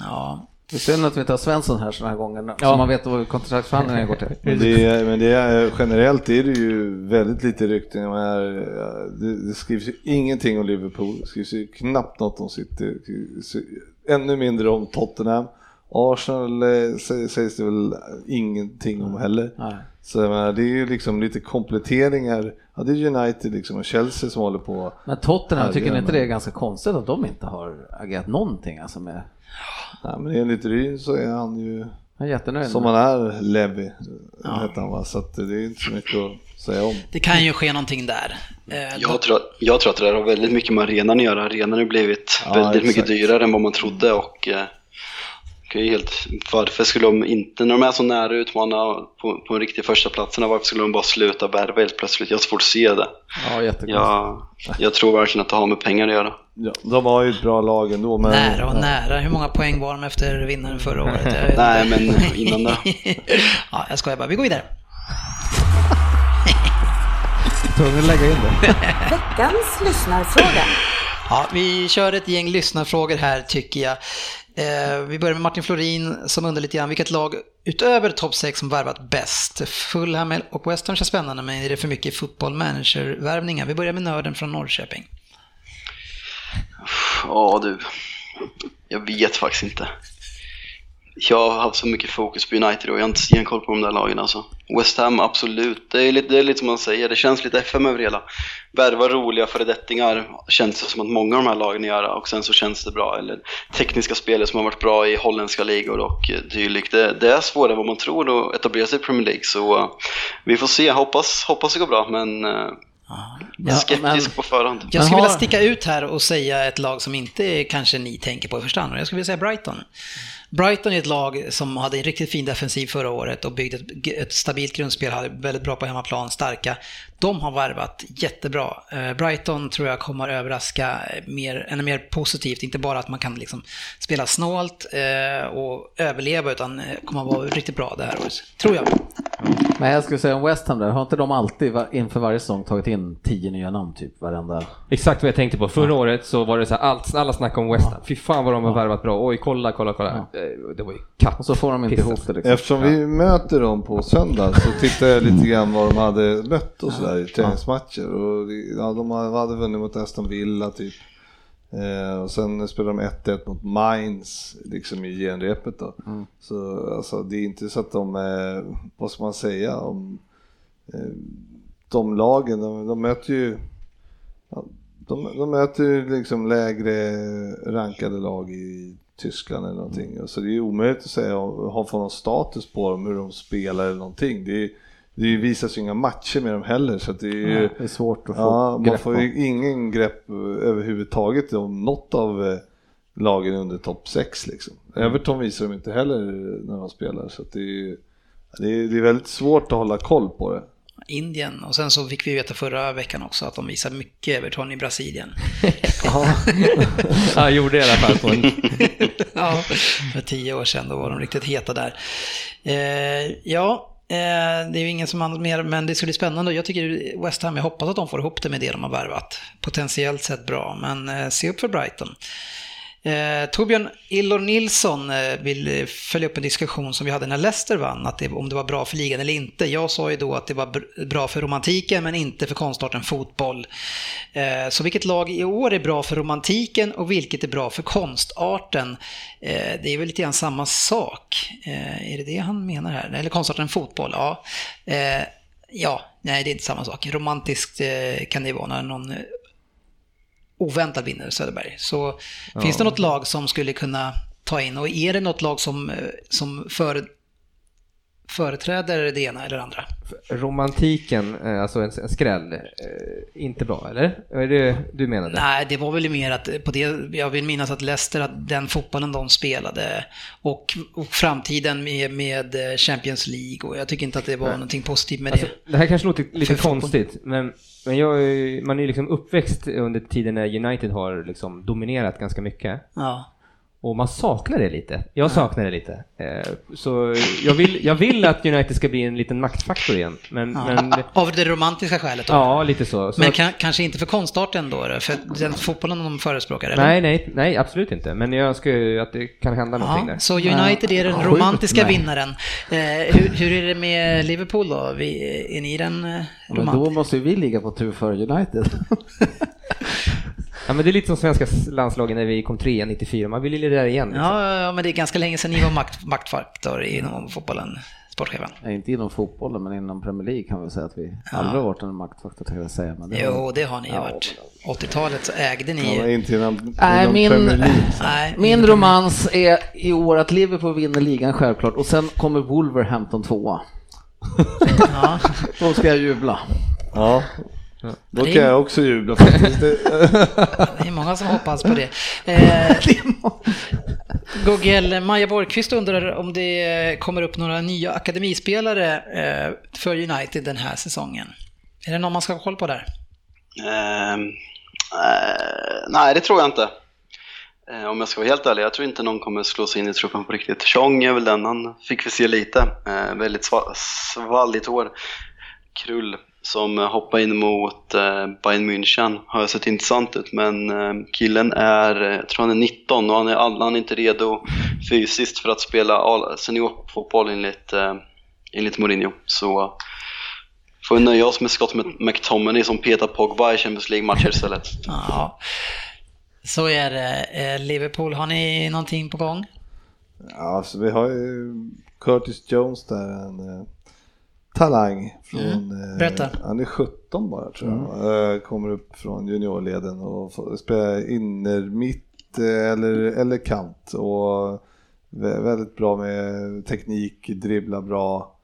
Ja, Det är synd att vi inte har Svensson här såna här gånger, så Ja. man vet vad kontraktsförhandlingarna går till. Men, det är, men det är, generellt är det ju väldigt lite rykten. Menar, Det, det skrivs ju ingenting om Liverpool, det skrivs ju knappt något om City, ännu mindre om Tottenham. Arsenal eh, sä- sägs det väl ingenting om heller. Nej. Så menar, det är ju liksom lite kompletteringar. Ja, det är United liksom och Chelsea som håller på. Men Tottenham, Ja, tycker ni inte det är ganska konstigt att de inte har agerat någonting alltså med... Nej, men enligt Ryn så är han ju Jag är jättenöjd. som han är, Levi, heter han va. Så att det är inte så mycket att säga om. det kan ju ske någonting där. Eh, Jag tror, jag tror att det där har väldigt mycket med arenan att göra. Arenan har blivit Ja, väldigt mycket exakt. dyrare än vad man trodde och ju helt, varför skulle de inte, när de är så nära att utmana på, på en riktig första varför skulle de bara sluta värva helt plötsligt? Jag har svårt att se det. Ja. Jag, jag tror verkligen att det har med pengar att göra. Ja, de har ju ett bra lag ändå. Men, Nära och nära. Hur många poäng var de efter vinnaren förra året? Nej, men innan det. ja, jag skojar bara. Vi går vidare. Tvungen lägga in det. Veckans lyssnarfråga. Ja, vi kör ett gäng lyssnarfrågor här tycker jag. Eh, vi börjar med Martin Florin som undrar lite grann vilket lag utöver topp 6 som värvat bäst? Fulham och West Ham känns spännande men är det för mycket fotboll manager-värvningar? Vi börjar med nörden från Norrköping. Ja du, jag vet faktiskt inte. Jag har haft så mycket fokus på United och jag har inte stenkoll på de där lagen alltså. West Ham, absolut. Det är lite, det är lite som man säger, det känns lite FM över hela. Värva roliga föredettingar känns det som att många av de här lagen gör och sen så känns det bra. Eller tekniska spelare som har varit bra i holländska ligor och eh, dylikt. Det, det är svårare än vad man tror att etablera sig i Premier League så eh, vi får se. Hoppas, hoppas det går bra men eh, Ja, skeptisk på förhand. Jag skulle vilja sticka ut här och säga ett lag som inte kanske ni tänker på i första hand. Jag skulle vilja säga Brighton. Brighton är ett lag som hade en riktigt fin defensiv förra året och byggde ett, ett stabilt grundspel, hade väldigt bra på hemmaplan, starka. De har varvat jättebra. Eh, Brighton tror jag kommer överraska mer, ännu mer positivt, inte bara att man kan liksom spela snålt eh, och överleva, utan eh, kommer att vara riktigt bra det här året. Tror jag. Men jag skulle säga om West Ham där, har inte de alltid inför varje säsong tagit in tio nya namn typ varenda? Exakt vad jag tänkte på. Förra året så var det så här, allt, alla snackade om West Ham. Fy fan vad de har värvat bra. Oj, kolla, kolla, kolla. Eh, Det var ju katt. Och så får de inte ihop det liksom. Eftersom vi möter dem på söndag så tittade jag lite grann vad de hade mött och sådär i träningsmatcher. Och ja, de hade vunnit mot Aston Villa typ. Eh, och sen spelade de 1-1 mot Mainz liksom i genrepet då. Så alltså, det är inte så att de, eh, vad ska man säga om eh, de lagen, de, de möter ju ja, de, de möter ju liksom lägre rankade lag i Tyskland eller någonting. Så det är omöjligt att säga, ha få någon status på dem, hur de spelar eller någonting. Det, är, det visas ju inga matcher med dem heller så att det är ju, Ja, det är svårt att få ja, man får ju ingen grepp överhuvudtaget om något av eh, lagen under topp 6 liksom. Mm. Everton visar de inte heller när de spelar så att det är, det är, det är väldigt svårt att hålla koll på det. Indien. Och sen så fick vi veta förra veckan också att de visar mycket Everton i Brasilien. Ja, jag gjorde det i alla fall på en... ja, för tio år sedan, då var de riktigt heta där. Eh, ja, eh, Eh, det är ju ingen som annat mer, men det ska bli spännande. Jag tycker West Ham, jag hoppas att de får ihop det med det de har värvat. Potentiellt sett bra, men eh, se upp för Brighton. Eh, Torbjörn Illor Nilsson eh, vill eh, följa upp en diskussion som vi hade när Leicester vann, att det, om det var bra för ligan eller inte. Jag sa ju då att det var bra för romantiken men inte för konstarten fotboll. Eh, så vilket lag i år är bra för romantiken och vilket är bra för konstarten? Eh, det är väl lite grann samma sak. Eh, är det det han menar här? Eller konstarten fotboll? Ja. Eh, ja, nej det är inte samma sak. Romantiskt eh, kan det vara när någon oväntad vinner Söderberg. Så finns det något lag som skulle kunna ta in och är det något lag som, eh, som före, företräder det ena eller andra? Romantiken, eh, alltså en, en skräll, eh, inte bra eller? Är det du menade? Nej, det var väl mer att på det, jag vill minnas att Leicester, att den fotbollen de spelade och, och framtiden med, med Champions League och jag tycker inte att det var någonting positivt med Alltså, det. det här kanske låter lite För fotboll. konstigt, men, men jag, man är ju liksom uppväxt under tiden när United har liksom dominerat ganska mycket. Ja. Och man saknar det lite. Jag saknar det lite. Eh, Så jag vill, jag vill att United ska bli en liten maktfaktor igen. Men, Ja. men Av det romantiska skälet då? ja, lite så. så Men att- kan, kanske inte för konstarten då, då? För den fotbollen de förespråkar? Eller? Nej, nej, nej, absolut inte. Men jag önskar ju att det kan hända någonting Ja, där. så United är den Sjukt, romantiska nej. vinnaren. Eh, hur, hur är det med Liverpool då? Vi, är ni den eh, Men då romantiska? måste ju vi ligga på tur för United. Ja, men det är lite som svenska landslagen när vi kom trea 94. Man vill ju där igen. Liksom. Ja, ja, ja, men det är ganska länge sedan ni var makt, maktfaktor inom fotbollen, sportchefen. Nej, inte inom fotbollen, men inom Premier League kan vi säga att vi aldrig har varit en maktfaktor, tänkte jag säga. Men det Jo, var- det har ni ju Ja, varit. 80-talet så ägde Ja, men ni inte inom, Nej, inom min- Premier League. Nej, Min romans är i år att Liverpool vinner ligan självklart och sen kommer Wolverhampton tvåa. Ja. Då ska jag jubla. Ja, Då kan jag också jubla faktiskt. Det- är många som hoppas på det. Eh, Google, Maja Borgqvist undrar om det kommer upp några nya akademispelare eh, för United den här säsongen. Är det någon man ska ha koll på där? Ehm, eh, nej, det tror jag inte. Eh, om jag ska vara helt ärlig, jag tror inte någon kommer slå sig in i truppen på riktigt. Chong är väl den, han fick vi se lite. Eh, väldigt sva- svalligt hår. Krull som eh, hoppade in mot eh, Bayern München har sett intressant ut men eh, killen är, jag tror han är 19 och han är, han är inte redo fysiskt för att spela seniorfotboll enligt, eh, enligt Mourinho. Så får vi nöja oss med Scott McTominay som petar Pogba i Champions League-matcher istället. Ja, så är det. Liverpool, har ni någonting på gång? Ja, alltså, vi har ju Curtis Jones där, en eh, talang från... Mm. Berätta. Eh, han är 17 bara tror jag. Eh, kommer upp från juniorleden och får spela inner mitt eh, eller, eller kant. Och vä- väldigt bra med teknik, dribbla bra.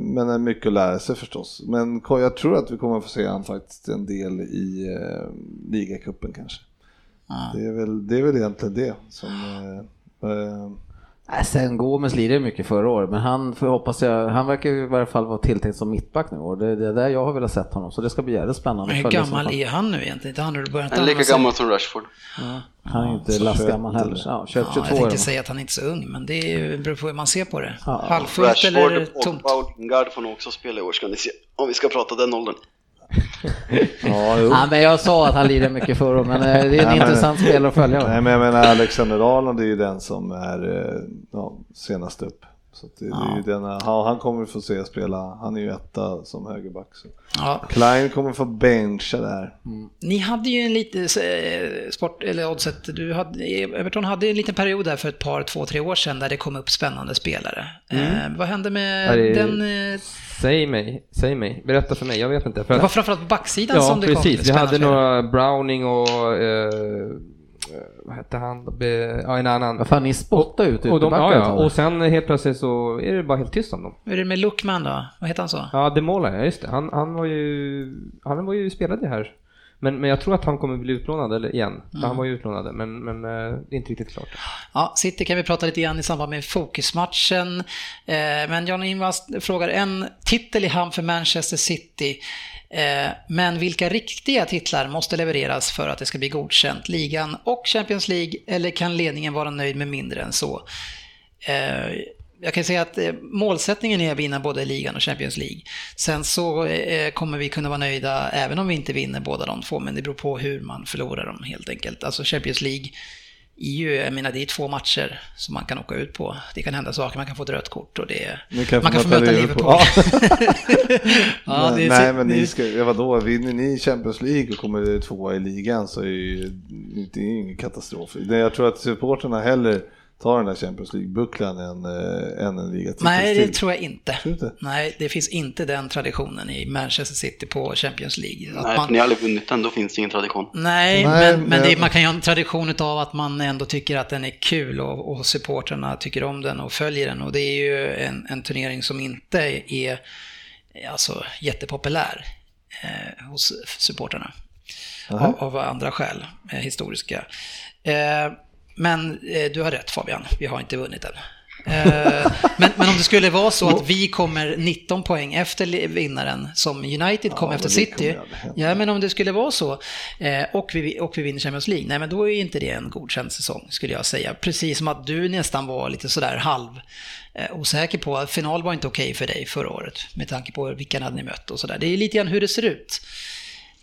Men är mycket att lära sig förstås. Men jag tror att vi kommer få se han faktiskt en del i eh, ligacupen kanske. Ja. Det, är väl, det är väl egentligen det som... Eh, Nej, Sen Gomes lirade mycket förra året, men han får hoppas jag, han verkar i varje fall vara tilltänkt som mittback nu och det, det är där jag har velat sett honom, så det ska bli jävligt spännande. Men hur gammal är han nu egentligen? Inte han börjar inte Han är lika gammal som Rashford. Han är inte lastgammal 21 heller. Ja, 21, Ja, 22 jag är tänkte säga att han är inte så ung, men det är beror på hur man ser på det. Ja. Halvfullt eller Rashford, tomt? Pogba och Lingard får nog också spela i år ska ni se. Om vi ska prata den åldern. Ja, jo. Ja, men jag sa att han lirade mycket förra året, men eh, det är en intressant spelare att följa. Nej men jag menar Alexander Arnold är ju den som är eh, ja, senast upp. Så att det, det är ju den, han, han kommer få se spela, han är ju etta som högerback. Så. Ja. Klein kommer få bencha där. Ni hade ju en liten eh, sport, eller oddset, du hade, Everton hade en liten period där för ett par, två, tre år sedan där det kom upp spännande spelare. Eh, vad hände med Ja, det- den? Eh, Säg mig, säg mig, berätta för mig, jag vet inte. För det var framförallt på backsidan ja, som det kom precis. Vi hade några Browning och, eh, vad hette han, Be- ja en annan. Vad fan, ni spottar ut Och, de, ja, ja. du? och sen helt plötsligt så är det bara helt tyst om dem. Hur är det med Lookman då? Vad heter han så? Ja, Demola, ja just det. Han, han var ju, han var ju spelade här. Men, men jag tror att han kommer bli utlånad eller igen. För Han var ju utlånad, men, men eh, det är inte riktigt klart. Ja, City kan vi prata lite grann i samband med fokusmatchen. Eh, men John Ingvars frågar en titel i hamn för Manchester City. Eh, men vilka riktiga titlar måste levereras för att det ska bli godkänt? Ligan och Champions League? Eller kan ledningen vara nöjd med mindre än så? Eh, jag kan säga att eh, målsättningen är att vinna både ligan och Champions League. Sen så kommer vi kunna vara nöjda även om vi inte vinner båda de två, men det beror på hur man förlorar dem helt enkelt. Alltså Champions League är ju, jag menar det är två matcher som man kan åka ut på. Det kan hända saker, man kan få ett rött kort och det Ni kan man kan få möta Liverpool. Liverpool. ja, det är, Nej men ni ska, ja, vadå, vinner ni Champions League och kommer tvåa i ligan så är ju det är ju ingen katastrof. Jag tror att supporterna hellre tar den där Champions League-bucklan än, äh, än en ligatitel. Nej, det tror jag inte. Inte? Nej, det finns inte den traditionen i Manchester City på Champions League. Att Nej, man- för ni har aldrig vunnit den, då finns det ingen tradition. Nej, Nej, men, men det, men- man kan ju ha en tradition av att man ändå tycker att den är kul och, och supporterna tycker om den och följer den. Och det är ju en, en turnering som inte är alltså, jättepopulär eh, hos supporterna. Av, av andra skäl, eh, historiska. Eh, men eh, du har rätt Fabian, vi har inte vunnit än. Eh, men, men om det skulle vara så att vi kommer 19 poäng efter vinnaren som United kom Ja, efter City. Ja, men om det skulle vara så eh, och, vi, och vi vinner Champions League, nej men då är inte det en godkänd säsong skulle jag säga. Precis som att du nästan var lite sådär halv eh, osäker på att final var inte okej för dig förra året med tanke på vilka ni hade mött och sådär. Det är lite grann hur det ser ut.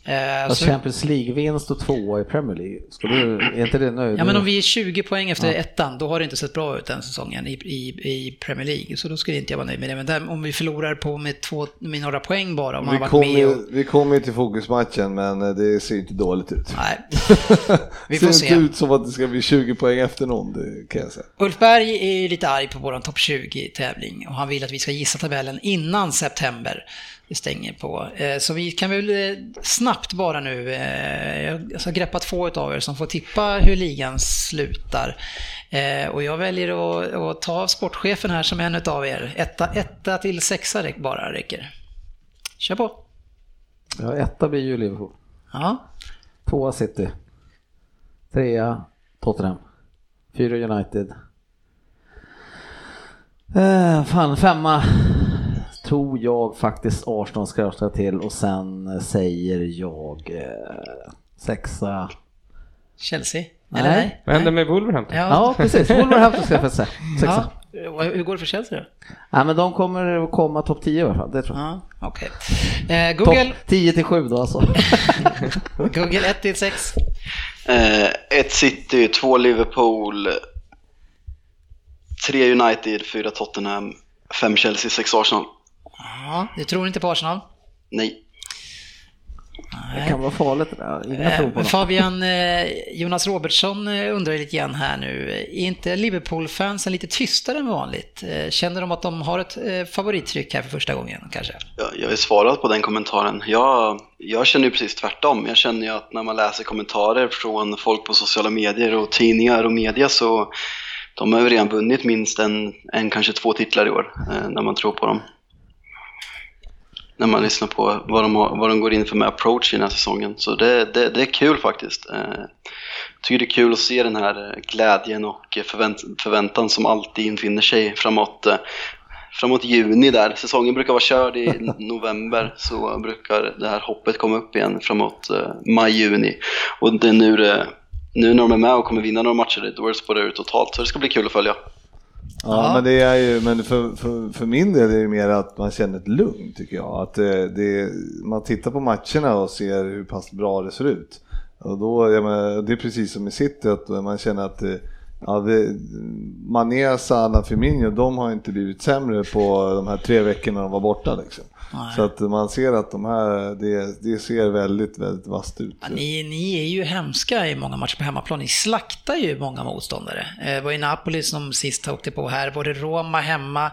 Eh, så- Champions League-vinst och tvåa i Premier League, skulle du, är inte det nöjd? Ja, men om vi är 20 poäng efter ettan, då har det inte sett bra ut den säsongen i, i, i Premier League. Så då skulle inte jag vara nöjd med det. Men där, om vi förlorar på med, två, med några poäng bara, om Vi har varit kommer, med och... vi kommer ju till fokusmatchen men eh, det ser inte dåligt ut. Nej, vi ser får inte se. ut som att det ska bli 20 poäng efter någon, det kan jag säga. Ulf Berg är ju lite arg på vår topp 20-tävling och han vill att vi ska gissa tabellen innan september. Det stänger på. Eh, Så vi kan väl eh, snabbt bara nu, eh, jag ska greppa två av er som får tippa hur ligan slutar. Och jag väljer att, att ta sportchefen här som en av er. Etta, etta till sexa bara räcker. Kör på. Ja, etta blir ju Liverpool. Ja, Tvåa City. Trea Tottenham. Fyra United. Eh, fan, femma tror jag faktiskt Arsenal ska rösta till och sen säger jag eh, sexa. Chelsea? Nej. Eller nej? Vad hände med Wolverhampton? Ja. Ja, precis. Wolverhampton ska jag säga. Sexa. Ja. Hur går det för Chelsea då? Nej, men de kommer att komma topp 10 i alla fall, det tror jag. Ja, okej. Eh, Google, Topp 10 till 7 då alltså. Google 1 till 6. Eh, ett City, två Liverpool, tre United, fyra Tottenham, fem Chelsea, sex Arsenal. Ja, du tror inte på Arsenal? Nej. Det kan vara farligt det där. Eh. Fabian, eh, Jonas Robertsson eh, undrar lite grann här nu. Är inte Liverpool-fansen lite tystare än vanligt? Eh, Känner de att de har ett eh, favorittryck här för första gången kanske? Jag, jag har svarat på den kommentaren. Jag, jag känner ju precis tvärtom. Jag känner ju att när man läser kommentarer från folk på sociala medier och tidningar och media så de har ju redan vunnit minst en, en kanske två titlar i år eh, när man tror på dem. När man lyssnar på vad de, har, vad de går in för med approach i den här säsongen. Så det, det, det är kul faktiskt. Eh, Jag tycker det är kul att se den här eh, glädjen och förvänt, förväntan som alltid infinner sig framåt eh, framåt juni där. Säsongen brukar vara körd i november så brukar det här hoppet komma upp igen framåt eh, maj-juni. Och det är nu, det, nu när de är med och kommer vinna några matcher, då är det spårar ut totalt. Så det ska bli kul att följa. Ja, men det är ju, men för, för, för min del är det mer att man känner ett lugn tycker jag. Att det, det, man tittar på matcherna och ser hur pass bra det ser ut. Och då, jag menar, det är precis som i City, att man känner att det, ja, det, Mané, Salah, Firmino, de har inte blivit sämre på de här tre veckorna de var borta. Liksom. Nej. Så att man ser att de här, det, det ser väldigt, väldigt vasst ut. Ja, ni, ni är ju hemska i många matcher på hemmaplan. Ni slaktar ju många motståndare. Eh, Det var ju Napoli som sist åkte på här. Var det Roma hemma,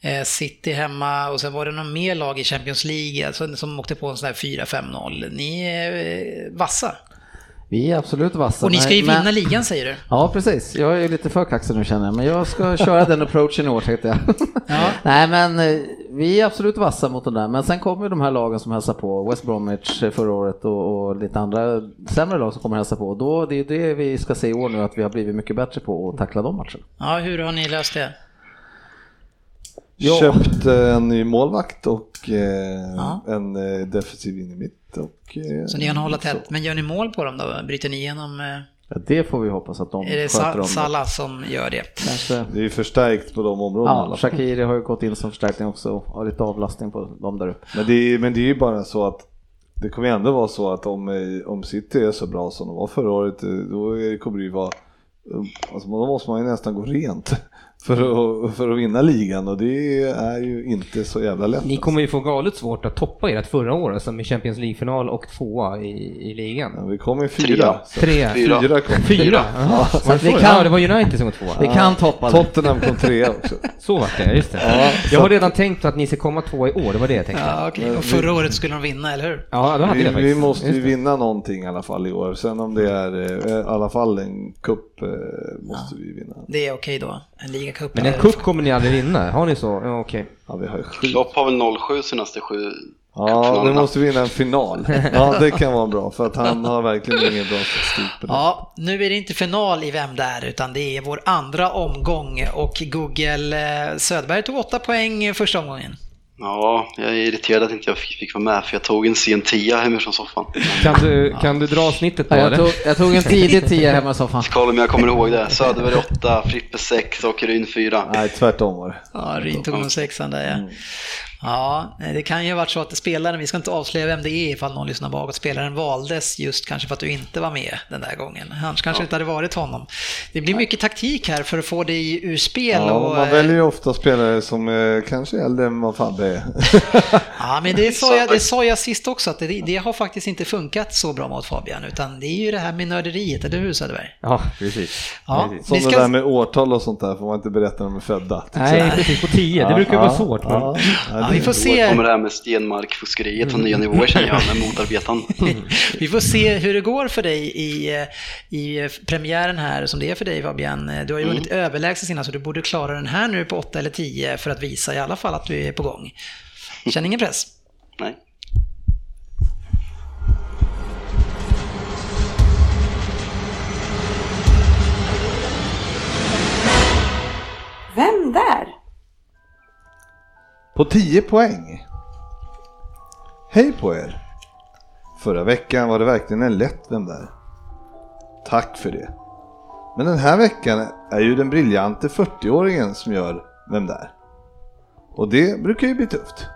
eh, City hemma och sen var det någon mer lag i Champions League alltså, som åkte på en sån här 4-5-0. Ni är eh, vassa. Vi är absolut vassa. Och ni ska ju men- vinna ligan säger du. Ja, precis. Jag är lite för kaxig nu känner jag, men jag ska köra den approachen i år tänkte jag. Ja. Nej, men eh, vi är absolut vassa mot de där, men sen kommer ju de här lagen som hälsar på, West Bromwich eh, förra året och, och lite andra sämre lag som kommer hälsa på. Då, det är det vi ska se i år nu, att vi har blivit mycket bättre på att tackla de matcherna. Ja, hur har ni löst det? Ja. Köpt eh, en ny målvakt och eh, Ja. en eh, defensiv in i mitt. Och, eh, Så ni kan hålla tätt. Men gör ni mål på dem då? Bryter ni igenom? Ja, det får vi hoppas att de Är det sköter Sa- om. Salah som gör det? Kanske. Det är ju förstärkt på de områdena. Ja. Shakiri har ju gått in som förstärkning också och har lite avlastning på dem där uppe. Men det, är, men det är ju bara så att det kommer ju ändå vara så att om, eh, om City är så bra som de var förra året, eh, då kommer det ju vara, alltså då måste man ju nästan gå rent för att, för att vinna ligan och det är ju inte så jävla lätt. Ni kommer ju få galet svårt att toppa ert förra år som i Champions League-final och tvåa i, i ligan. Ja, vi kommer ju fyra. Tre. Fyra. Fyra kom. Fyra? Jaha, så det vi kan- Ja, det var United som var tvåa. Vi kan toppa det. Tottenham kom trea också. Så var det, just det. Ja, jag har redan tänkt att ni ska komma tvåa i år, det var det jag tänkte. Ja, okej. Och förra året skulle de vinna, eller hur? Ja, då hade Vi, vi faktiskt. måste ju det. vinna någonting i alla fall i år. Sen om det är eh, i alla fall en cup eh, måste vi vinna. Det är okej då. En ligacup. Men en cup kommer ni aldrig vinna, har ni så? Ja, okej. Ja, vi har ju sju. Klopp har väl 07 senaste sju Ja, nu måste vi vinna en final. Ja, det kan vara bra för att han har verkligen ingen bra statistik på det. Ja, nu är det inte final i Vem där? utan det är vår andra omgång och Google eh, Söderberg tog åtta poäng första omgången. Ja, jag är irriterad att inte jag fick, fick vara med för jag tog en sen tia hemifrån soffan. Kan du, kan du dra snittet på Ja, jag, det? tog, jag tog en tidig tia hemma i soffan. Kolla om jag kommer ihåg det. Söderberg 8, Frippe 6 och Ryn 4. Nej, tvärtom var det. Ja, Ryn tog nog sexan där ja. Ja, det kan ju ha varit så att spelaren, vi ska inte avslöja vem det är ifall någon lyssnar bakåt, spelaren valdes just kanske för att du inte var med den där gången. Annars kanske det inte hade varit honom. Det blir mycket taktik här för att få dig ur spel. Ja, och, man eh, väljer ju ofta spelare som eh, kanske är äldre än vad Fabbe är. Ja, men det sa, jag, det sa jag sist också, att det, det har faktiskt inte funkat så bra mot Fabian, utan det är ju det här med nörderiet, eller hur Söderberg? Ja, precis. Ja, precis. Som vi det ska- där med årtal och sånt där får man inte berätta när de är födda. Nej, precis på 10. Det brukar vara svårt. Men... Ja, ja, Ja, vi får se. Kommer det här med Stenmark-fuskeriet på nya mm. nivåer känner jag, med motarbetaren. vi får se hur det går för dig i, eh, i eh, premiären här som det är för dig Fabian. Du har ju mm. vunnit mm. överlägset innan så du borde klara den här nu på 8 eller 10 för att visa i alla fall att du är på gång. Känn ingen press. Nej. Vem där? På 10 poäng. Hej på er! Förra veckan var det verkligen en lätt Vem där? Tack för det. Men den här veckan är ju den briljante 40-åringen som gör Vem där? Och det brukar ju bli tufft.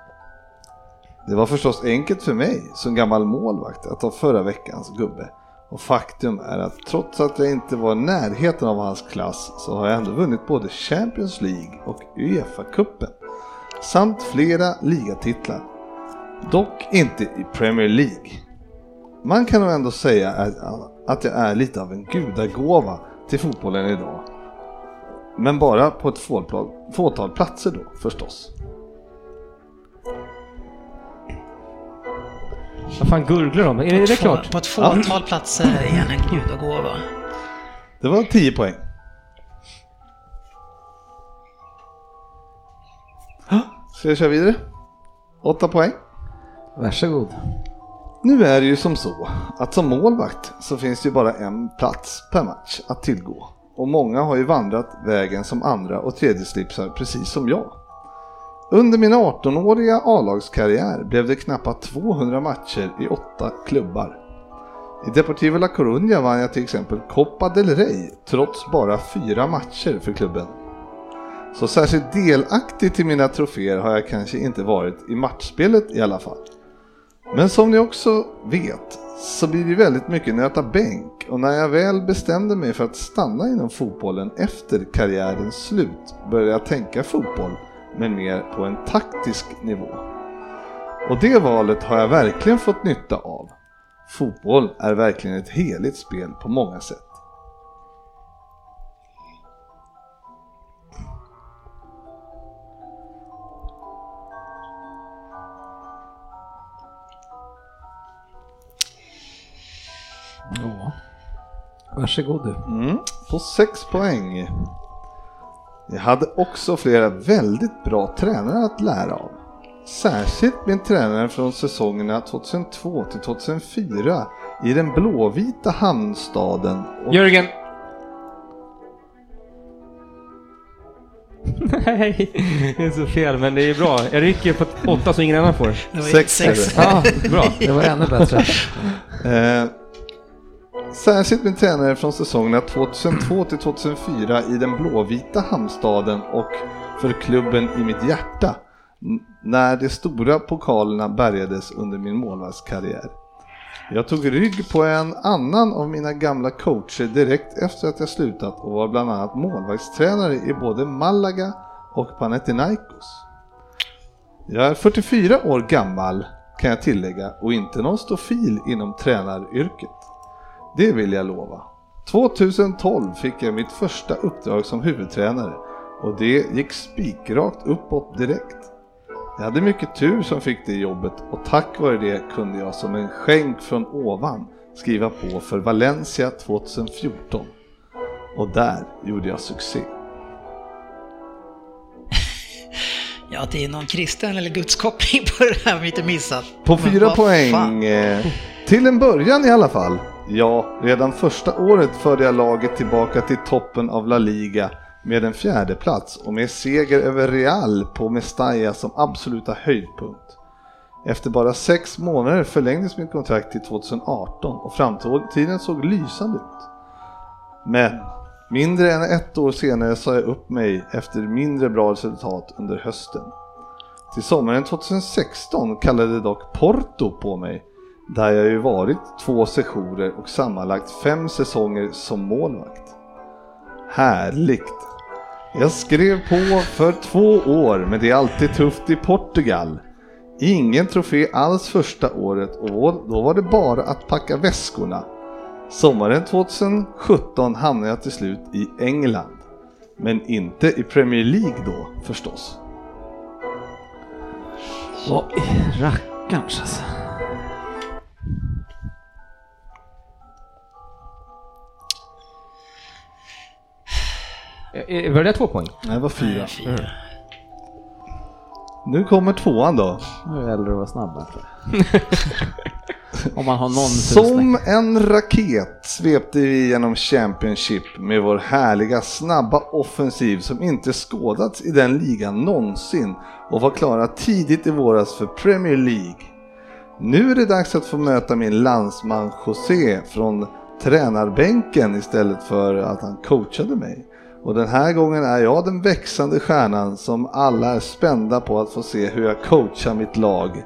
Det var förstås enkelt för mig som gammal målvakt att ta förra veckans gubbe. Och faktum är att trots att jag inte var i närheten av hans klass så har jag ändå vunnit både Champions League och Uefa-cupen. Samt flera ligatitlar. Dock inte i Premier League. Man kan nog ändå säga att jag är lite av en gudagåva till fotbollen idag. Men bara på ett fåtal, fåtal platser då förstås. Vad fan gurglar de? Är det, är det klart? På ett fåtal platser är han en gudagåva. Det var 10 poäng. Ska jag köra vidare? 8 poäng. Varsågod. Nu är det ju som så att som målvakt så finns det ju bara en plats per match att tillgå. Och många har ju vandrat vägen som andra och tredje slipsar precis som jag. Under min 18-åriga A-lagskarriär blev det knappt 200 matcher i åtta klubbar. I Deportivo La Coruña vann jag till exempel Copa del Rey trots bara fyra matcher för klubben. Så särskilt delaktig till mina troféer har jag kanske inte varit i matchspelet i alla fall. Men som ni också vet så blir det väldigt mycket nöta bänk och när jag väl bestämde mig för att stanna inom fotbollen efter karriärens slut började jag tänka fotboll men mer på en taktisk nivå. Och det valet har jag verkligen fått nytta av. Fotboll är verkligen ett heligt spel på många sätt. Ja. Varsågod du. Mm, på 6 poäng. Jag hade också flera väldigt bra tränare att lära av. Särskilt min tränare från säsongerna 2002 till 2004 i den blåvita hamnstaden. Och Jörgen! Nej, det är så fel, men det är bra. Jag rycker på åtta så ingen annan får. Sex sex. Ja, bra. Det var ännu bättre. Eh, särskilt min tränare från säsongerna 2002 till 2004 i den blåvita hamnstaden och för klubben i mitt hjärta när de stora pokalerna bärgades under min målvaktskarriär. Jag tog rygg på en annan av mina gamla coacher direkt efter att jag slutat och var bland annat målvaktstränare i både Malaga och Panathinaikos. Jag är 44 år gammal kan jag tillägga och inte någon stofil inom tränaryrket. Det vill jag lova. 2012 fick jag mitt första uppdrag som huvudtränare och det gick spikrakt uppåt direkt. Jag hade mycket tur som fick det jobbet och tack vare det kunde jag som en skänk från ovan skriva på för Valencia 2014. Och där gjorde jag succé. Ja, det är någon kristen eller gudskoppling på det här vi inte missat. På fyra poäng. fan. eh, Till en början i alla fall. Ja, redan första året förde jag laget tillbaka till toppen av La Liga med en fjärde plats och med seger över Real på Mestalla som absoluta höjdpunkt. Efter bara sex månader förlängdes mitt kontrakt till 2018 och framtiden såg lysande ut. Men mindre än ett år senare sa jag upp mig efter mindre bra resultat under hösten. Till sommaren 2016 kallade dock Porto på mig, där jag ju varit två sessioner och sammanlagt fem säsonger som målvakt. Härligt! Jag skrev på för två år, men det är alltid tufft i Portugal. Ingen trofé alls första året och då var det bara att packa väskorna. Sommaren 2017 hamnade jag till slut i England. Men inte i Premier League då förstås. Vad i rackarns alltså. Var det två poäng? Nej, det var fyra. Fyra. Nu kommer tvåan då. Nu gäller det att vara snabb jag. Om man har någon. Som en raket svepte vi genom Championship med vår härliga snabba offensiv som inte skådats i den ligan någonsin och var klara tidigt i våras för Premier League. Nu är det dags att få möta min landsman José från tränarbänken istället för att han coachade mig. Och den här gången är jag den växande stjärnan som alla är spända på att få se hur jag coachar mitt lag.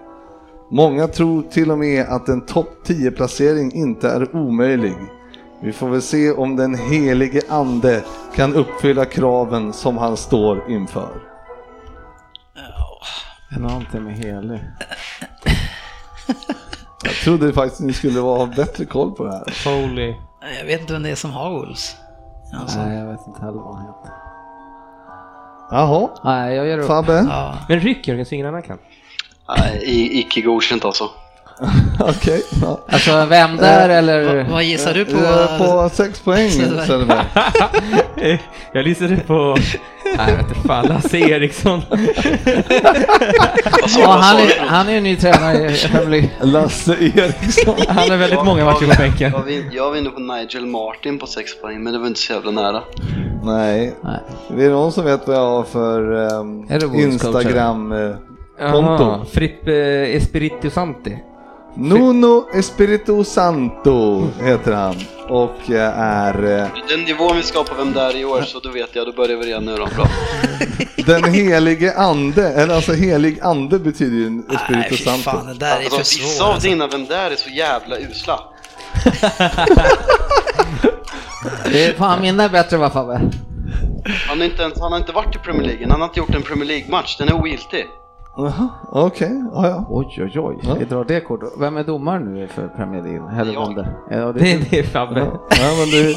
Många tror till och med att en topp 10 placering inte är omöjlig. Vi får väl se om den helige ande kan uppfylla kraven som han står inför. Någonting med helig. Jag trodde faktiskt ni skulle ha bättre koll på det här. Holy. Jag vet inte vem det är som har Wolves. Alltså, Nej, jag vet inte heller vad han heter. Jaha, Nej, jag ger upp. Fabbe? ja. Men ryck Jörgen så ingen annan kan. Nej, i- icke godkänt alltså. Okej. Ja. Alltså vem där eller? Vad, vad gissar du på? Eh, På sex poäng Söderberg. Jag lyssnade på... Nej, jag vet inte fan. Lasse Eriksson. Ja, han, är, han är ju ny tränare i League. Lasse Eriksson. Han har väldigt många matcher på bänken. Jag var, inne på Nigel Martin på 6 poäng, men det var inte så jävla nära. Nej. Nej. Det är någon som vet vad jag har för ehm, Är det Wolves Instagram eh, Jaha, konto? Frippe Espiritu Santi. Nuno Espirito Santo heter han och eh, är eh, Den nivån vi ska på vem det är i år, så då vet jag, då börjar vi redan nu då. Bra. den helige ande, eller alltså helig ande betyder ju Nej, Espirito Santo. fan, det där är Alltså, för vissa svårt. av Alltså. dina vem det är är så jävla usla. Det är, fan, mina är bättre va Fabbe? Han har inte, ens, han har inte varit i Premier League, han har inte gjort en Premier League-match, den är ogiltig. Jaha, okej, ja, ja. Oj, oj, oj. Ja. Vi drar det kortet. Vem är domare nu för Premier League? Det? Ja, det Det, är Fabbe. ja men du,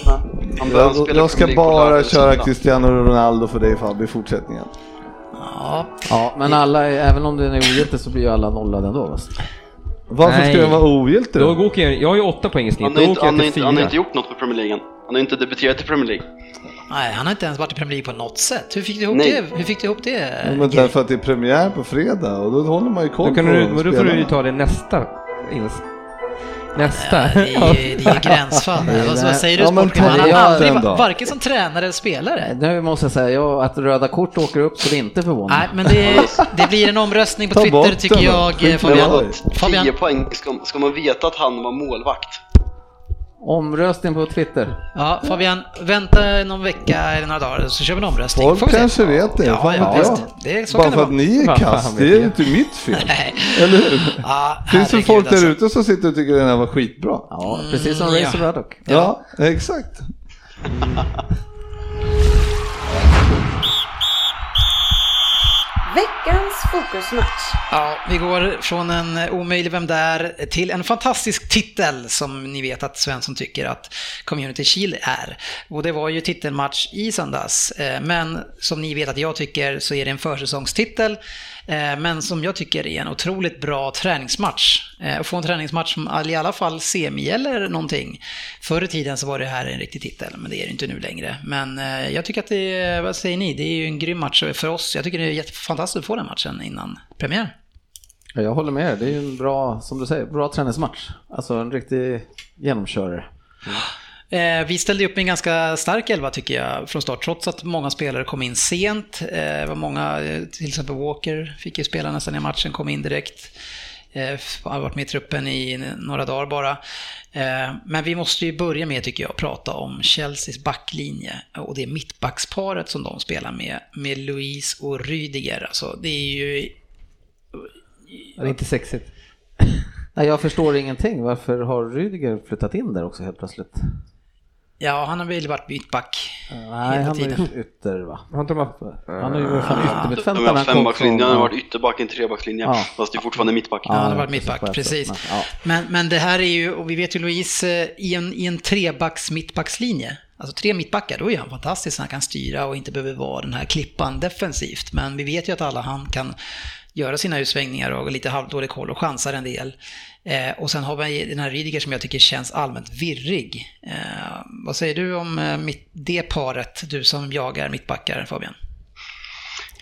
jag, jag ska bara köra. Cristiano Ronaldo för dig Fabbe i fortsättningen. Ja, Ja, men alla, även om den är ogiltig så blir ju alla nollade ändå. va? Varför Nej. ska den vara ogiltig Då då? åker jag, jag har ju åtta poäng i snitt, Han har, inte, han, inte, han inte gjort något för Premier League. Han har inte debuterat i Premier League. Nej, han har inte ens varit i Premier League på något sätt. Hur fick du ihop Nej. det? Hur fick du ihop det? Ja, men därför att det är premiär på fredag och då håller man ju koll Då, kan på du, men då får du ju ta det nästa. Nästa. Ja, det är ju, det är gränsfall. Nej, vad, säger du Ja, men Sportman? Han har aldrig, varken som tränare eller spelare. Nu måste jag säga, jag, att röda kort åker upp så det är inte förvånande. Nej, men det, det blir en omröstning på Ta Twitter bort tycker jag, Fabian. Fabian. 10 poäng, ska, ska man veta att han var målvakt? Omröstning på Twitter. Ja, Fabian, vänta någon vecka eller några dagar så kör vi en omröstning. Folk Får vi se. kanske vet det, Ja, fan ja, visst. Det, så Bara för att ni är vet det är inte mitt fel. Nej. Eller hur? Ja, Finns det folk där alltså. ute som sitter och tycker den här var skitbra? Ja, precis som Mm, Razor ja. Ruddock. Ja, exakt. Veckans fokusmatch. Ja, vi går från en omöjlig Vem där till en fantastisk titel som ni vet att Svensson tycker att Community Shield är. Och det var ju titelmatch i söndags. Eh, men som ni vet att jag tycker så är det en försäsongstitel. Eh, Men som jag tycker är en otroligt bra träningsmatch. Eh, Att få en träningsmatch som i alla fall semi eller någonting. Förr i tiden så var det här en riktig titel, men det är det inte nu längre. Men eh, jag tycker att det är, vad säger ni, det är ju en grym match för oss. Jag tycker det är jättefantastiskt att få den matchen innan premiär. Ja, Jag håller med det är ju en bra, som du säger, bra träningsmatch. Alltså en riktig genomkörare. Eh, Eh, vi ställde upp med en ganska stark elva tycker jag från start, trots att många spelare kom in sent. Eh, det var många, eh, till exempel Walker fick ju spela nästan i matchen, kom in direkt. Har varit med i truppen i några dagar bara. Men vi måste ju börja med, tycker jag, att prata om Chelseas backlinje och det mittbacksparet som de spelar med, med Louise och Rydiger. Alltså, det är ju... Det är inte sexigt. Nej, jag förstår ingenting. Varför har Rydiger flyttat in där också helt plötsligt? Ja, han har väl varit mittback Nej, hela han är tiden. ju ytter va? Har inte de haft... Han är ju De yttermittfältare. har han kom fembackslinjen, han har varit ytterback i en trebackslinje. Ja. Fast det är fortfarande mittback. Ja, han har varit mittback, precis. sätt, men, ja. Men, men det här är ju, och vi vet ju Louise, eh, i en, i en trebacks mittbackslinje, alltså tre mittbackar, då är han fantastisk. Han kan styra och inte behöver vara den här klippan defensivt. Men vi vet ju att alla han kan göra sina utsvängningar och lite halvdålig koll och chansar en del. Eh, och sen har vi den här Rydiger som jag tycker känns allmänt virrig. Eh, vad säger du om eh, mitt, det paret, du som jagar mittbackar Fabian?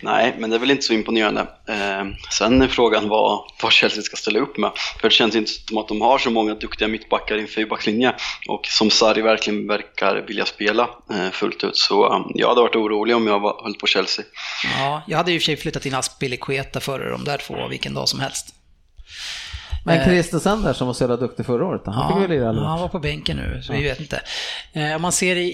Nej, men det är väl inte så imponerande. Eh, sen är frågan vad, vad Chelsea ska ställa upp med. För det känns inte som att de har så många duktiga mittbackar i en fyrbackslinje. Och som Sarri verkligen verkar vilja spela eh, fullt ut. Så um, jag hade varit orolig om jag var, höll på Chelsea. Ja, jag hade ju i och för sig flyttat in Aspilicueta före de där två vilken dag som helst. Men Eh, Christensen där som var så jävla duktig förra året, han fick väl lira han var på bänken nu, så vi vet inte. Eh, Om man ser i,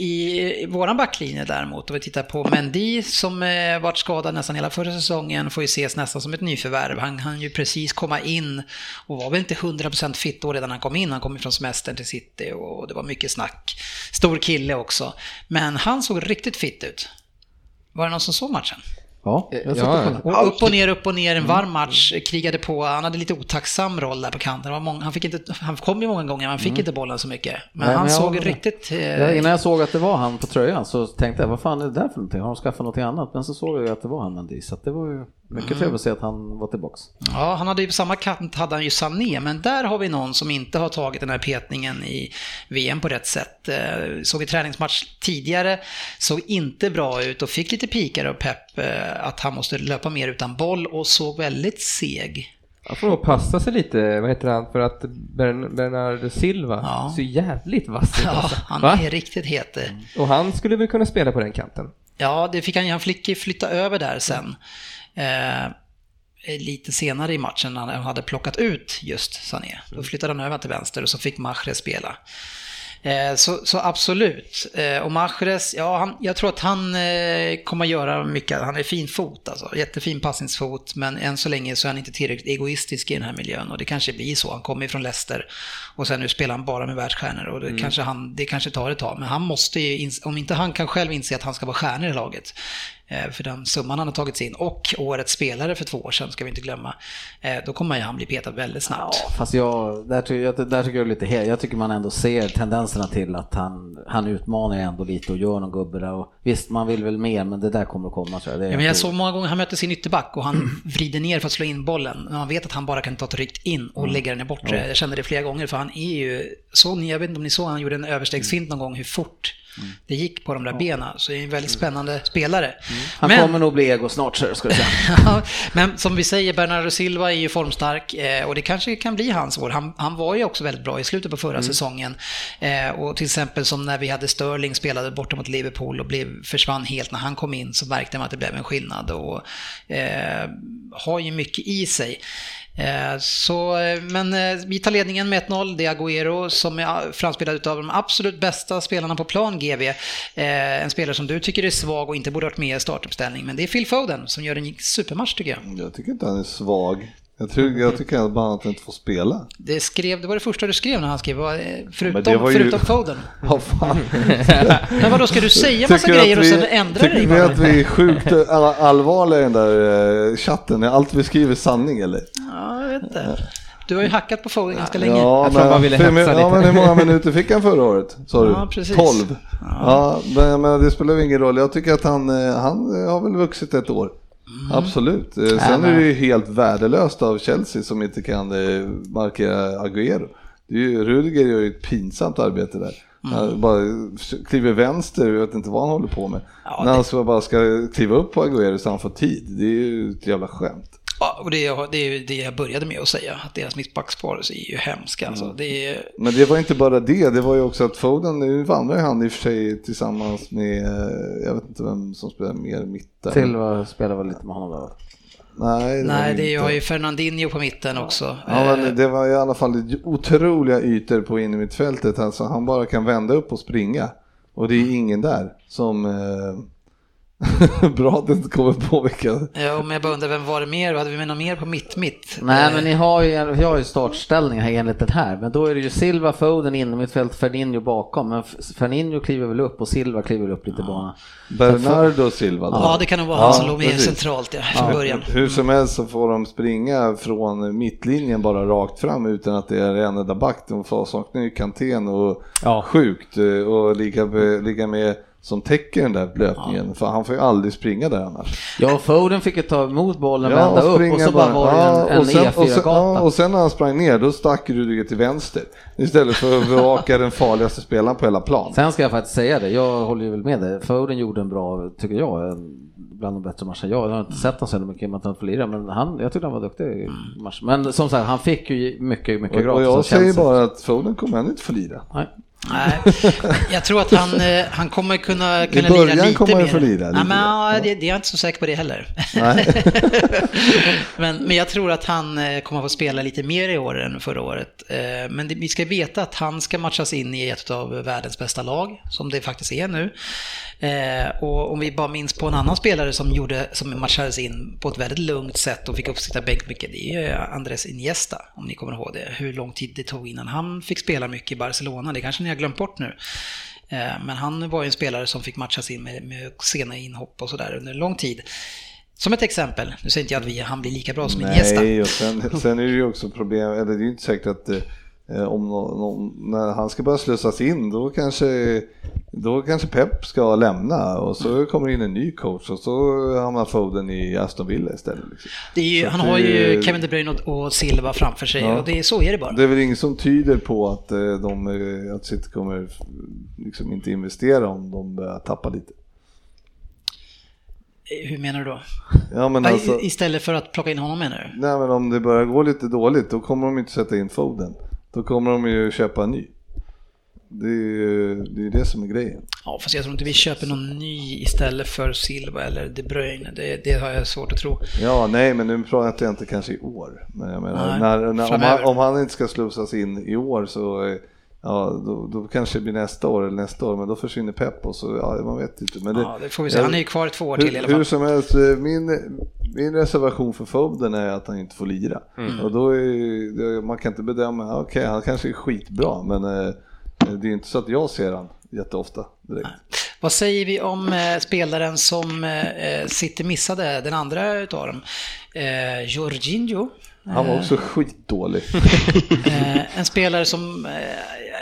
i våran backlinje däremot, och vi tittar på Mendy som eh, varit skadad nästan hela förra säsongen, får ju ses nästan som ett nyförvärv. Han kan ju precis komma in och var väl inte 100% fit då redan han kom in. Han kom ju från semestern till City och det var mycket snack. Stor kille också. Men han såg riktigt fit ut. Var det någon som såg matchen? Ja, jag Ja, upp och ner, upp och ner, en varm match, krigade på. Han hade lite otacksam roll där på kanten. Många, han, fick inte, han kom ju många gånger, men han fick inte bollen så mycket. Men Nej, han men såg riktigt... Eh, Ja, innan jag såg att det var han på tröjan så tänkte jag, vad fan är det där för någonting? Har de skaffat någonting annat? Men så såg jag ju att det var han Mendy, så att det var ju mycket trevligt att se att han var tillbaks. Ja, han hade ju på samma kant hade han ju Sané, men där har vi någon som inte har tagit den här petningen i VM på rätt sätt. Eh, Såg i träningsmatch tidigare, såg inte bra ut och fick lite pikar av Pep eh, att han måste löpa mer utan boll och såg väldigt seg. Han får nog passa sig lite, vad heter han, för att Bern, Bernardo Silva Ja. ser jävligt vass ut Ja, alltså. han Va? är riktigt het. Och han skulle väl kunna spela på den kanten? Ja, det fick han ju. Han fick flytta över där sen. Eh, lite senare i matchen när han hade plockat ut just Sané. Då flyttade han över till vänster och så fick Mahrez spela. Eh, så, så absolut. Eh, och Mahrez, ja, han, jag tror att han eh, kommer att göra mycket. Han är fin fot alltså. Jättefin passningsfot. Men än så länge så är han inte tillräckligt egoistisk i den här miljön. Och det kanske blir så. Han kommer ju från Leicester. Och sen nu spelar han bara med världsstjärnor. Och det, kanske, han, det kanske tar ett tag. Men han måste ju, om inte han kan själv inse att han ska vara stjärna i laget. Eh, för den summan han har tagit in. Och årets spelare för två år sedan, ska vi inte glömma. Eh, då kommer ju han bli petad väldigt snabbt. Ja, fast jag, där, tycker jag, där tycker jag lite he- Jag tycker man ändå ser tendenserna till att han, han utmanar ändå lite och gör någon gubbe där. Och visst, man vill väl mer, men det där kommer att komma tror jag. Ja, men jag såg många gånger han mötte sin ytterback och han vrider ner för att slå in bollen. Men man vet att han bara kan ta ett ryckt in och lägga den i bortre. Jag kände det flera gånger för han är ju, såg ni, jag vet inte om ni såg, han gjorde en överstegsfint någon gång hur fort det gick på de där benen. Så det är en väldigt spännande spelare. Han Men- kommer nog bli ego snart, så ska du säga. Men som vi säger, Bernardo Silva är ju formstark eh, och det kanske kan bli hans år. Han, han var ju också väldigt bra i slutet på förra säsongen. Eh, Och till exempel som när vi hade Sterling spelade borta mot Liverpool och blev, försvann helt när han kom in så märkte man att det blev en skillnad och eh, har ju mycket i sig. Eh, så, eh, men eh, vi tar ledningen med 1-0. Det är Agüero som är framspelad av de absolut bästa spelarna på plan, GV. En spelare som du tycker är svag och inte borde varit med i startuppställning. Men det är Phil Foden som gör en supermatch tycker jag. Jag tycker inte han är svag. Jag, tror, jag tycker bara att han inte får spela. Det, skrev, det var det första du skrev när han skrev, eh, Men förutom, ju- förutom Foden. Ja, fan. Men vadå, ska du säga massa Tycker grejer och att sen vi- ändra dig Tycker ni att vi är sjukt all- allvarliga i den där eh, chatten? Är allt vi skriver sanning eller? Ja, jag vet inte. Du har ju hackat på Foden ganska länge. Ja, Jag tror han bara ville hur- hetsa ja, lite. men hur många minuter fick han förra året? Sa du? Ja, precis. 12? Ja, men, men det spelar ju ingen roll. Jag tycker att han, eh, han har väl vuxit ett år. Mm. Absolut. Eh, Sen är det ju helt värdelöst av Chelsea som inte kan eh, markera Agüero. Det är ju, Rudiger gör ju ett pinsamt arbete där. Mm. Bara kliver vänster, jag vet inte vad han håller på med. Ja, När det- han bara ska kliva upp på Agüero så han får tid. Det är ju ett jävla skämt. Ja, och det, är- det är ju det jag började med att säga, att deras mittbackspar är ju hemska. Alltså. Mm. Det är, Men det var inte bara det, det var ju också att Foden, nu vandrar ju han i och för sig tillsammans med, eh, jag vet inte vem som spelar mer mitt där. Silva spelar väl lite med honom där. Nej, det nej, det har ju Fernandinho på mitten också. Ja, Eh, men det var i alla fall otroliga ytor på innermittfältet. Alltså, han bara kan vända upp och springa. Och det är ingen där som... Eh... Bra att det inte kommer på vilka... Ja, om jag bara undrar, vem var det mer? Hade vi med något mer på mitt-mitt? Nej, men ni har ju, vi har ju startställningar här enligt den här. Men då är det ju Silva, Foden inom mittfält, Ferninho bakom. Men Ferninho kliver väl upp och Silva kliver väl upp lite bana. Bernardo Silva då. Ja, det kan nog vara Ja, han som låg med centralt ja, från början. Hur som helst så får de springa från mittlinjen bara rakt fram utan att det är en enda back. De får sakna ju Kantén och Ja. sjukt eh, och ligga, be- ligga med som täcker den där löpningen. För han får ju aldrig springa där annars. Ja, Foden fick ju ta emot bollen, Ja, vända upp och så bara var det ja, en, en och sen- och sen- E4-gata. ja, Och sen när han sprang ner, då stack Rudiger till vänster. Istället för att bevaka den farligaste spelaren på hela plan. Sen ska jag faktiskt säga det, jag håller ju väl med dig. Foden gjorde en bra, tycker jag, bland de bättre matcherna. Jag har inte sett honom så mycket i och med att han lira, men han, jag tyckte han var duktig i matchen. Men som sagt, han fick ju mycket, mycket gratis. och jag säger bara att Foden kommer ännu inte få lira. Nej. Nej, jag tror att han, eh, han kommer kunna, kunna början lira lite kommer han mer. få lira Nej, lite men, ja, det, det är jag inte så säker på det heller. Nej. men, men jag tror att han eh, kommer få spela lite mer i år än förra året. Eh, Men det, vi ska veta att han ska matchas in i ett av världens bästa lag, som det faktiskt är nu. Eh, Och om vi bara minns på en annan spelare som, gjorde, som matchades in på ett väldigt lugnt sätt och fick uppsitta bänk mycket, det är ju Andres Iniesta, om ni kommer ihåg det. Hur lång tid det tog innan han fick spela mycket i Barcelona, det kanske ni har glömt bort nu. Eh, Men han var ju en spelare som fick matchas in med, med sena inhopp och sådär under lång tid. Som ett exempel, nu säger inte jag att vi, han blir lika bra som Iniesta. Nej, och sen, sen är det ju också problem, eller det är ju inte säkert att eh, om nå- nå- när han ska börja slussas in då kanske, då kanske Pep ska lämna och så kommer in en ny coach och så hamnar Foden i Aston Villa istället. Liksom. Det ju, han att har det- ju Kevin De Bruyne och, Silva framför sig Ja. och det är, så är det bara. Det är väl inget som tyder på att, eh, de, eh, att City kommer liksom inte investera om de börjar tappa lite. Hur menar du då? Ja, men Ja, alltså, Istället för att plocka in honom menar du? nej, men om det börjar gå lite dåligt då kommer de inte sätta in Foden. Då kommer de ju köpa en ny. Det är ju det, är det som är grejen. Ja, fast jag tror inte vi köper någon ny istället för Silva eller De Bruyne. Det, det har jag svårt att tro. Ja, nej, men nu pratar jag inte kanske i år. Men jag menar, Nej, när, när, om, han, om han inte ska slussas in i år så eh, ja, då, då kanske det blir nästa år eller nästa år, men då försvinner Pep och så, ja, man vet inte. Men det, Ja, det får vi se. Han är ju kvar två år till i alla hur, hur fall. som helst, eh, min, min reservation för Foden är att han inte får lira. Mm. Och då är, det, man kan inte bedöma, okej, han kanske är skitbra, men eh, det är inte så att jag ser han jätteofta direkt. Vad säger vi om eh, spelaren som eh, City missade, den andra utav dem? Eh, Jorginho. Han var också skitdålig. En spelare som,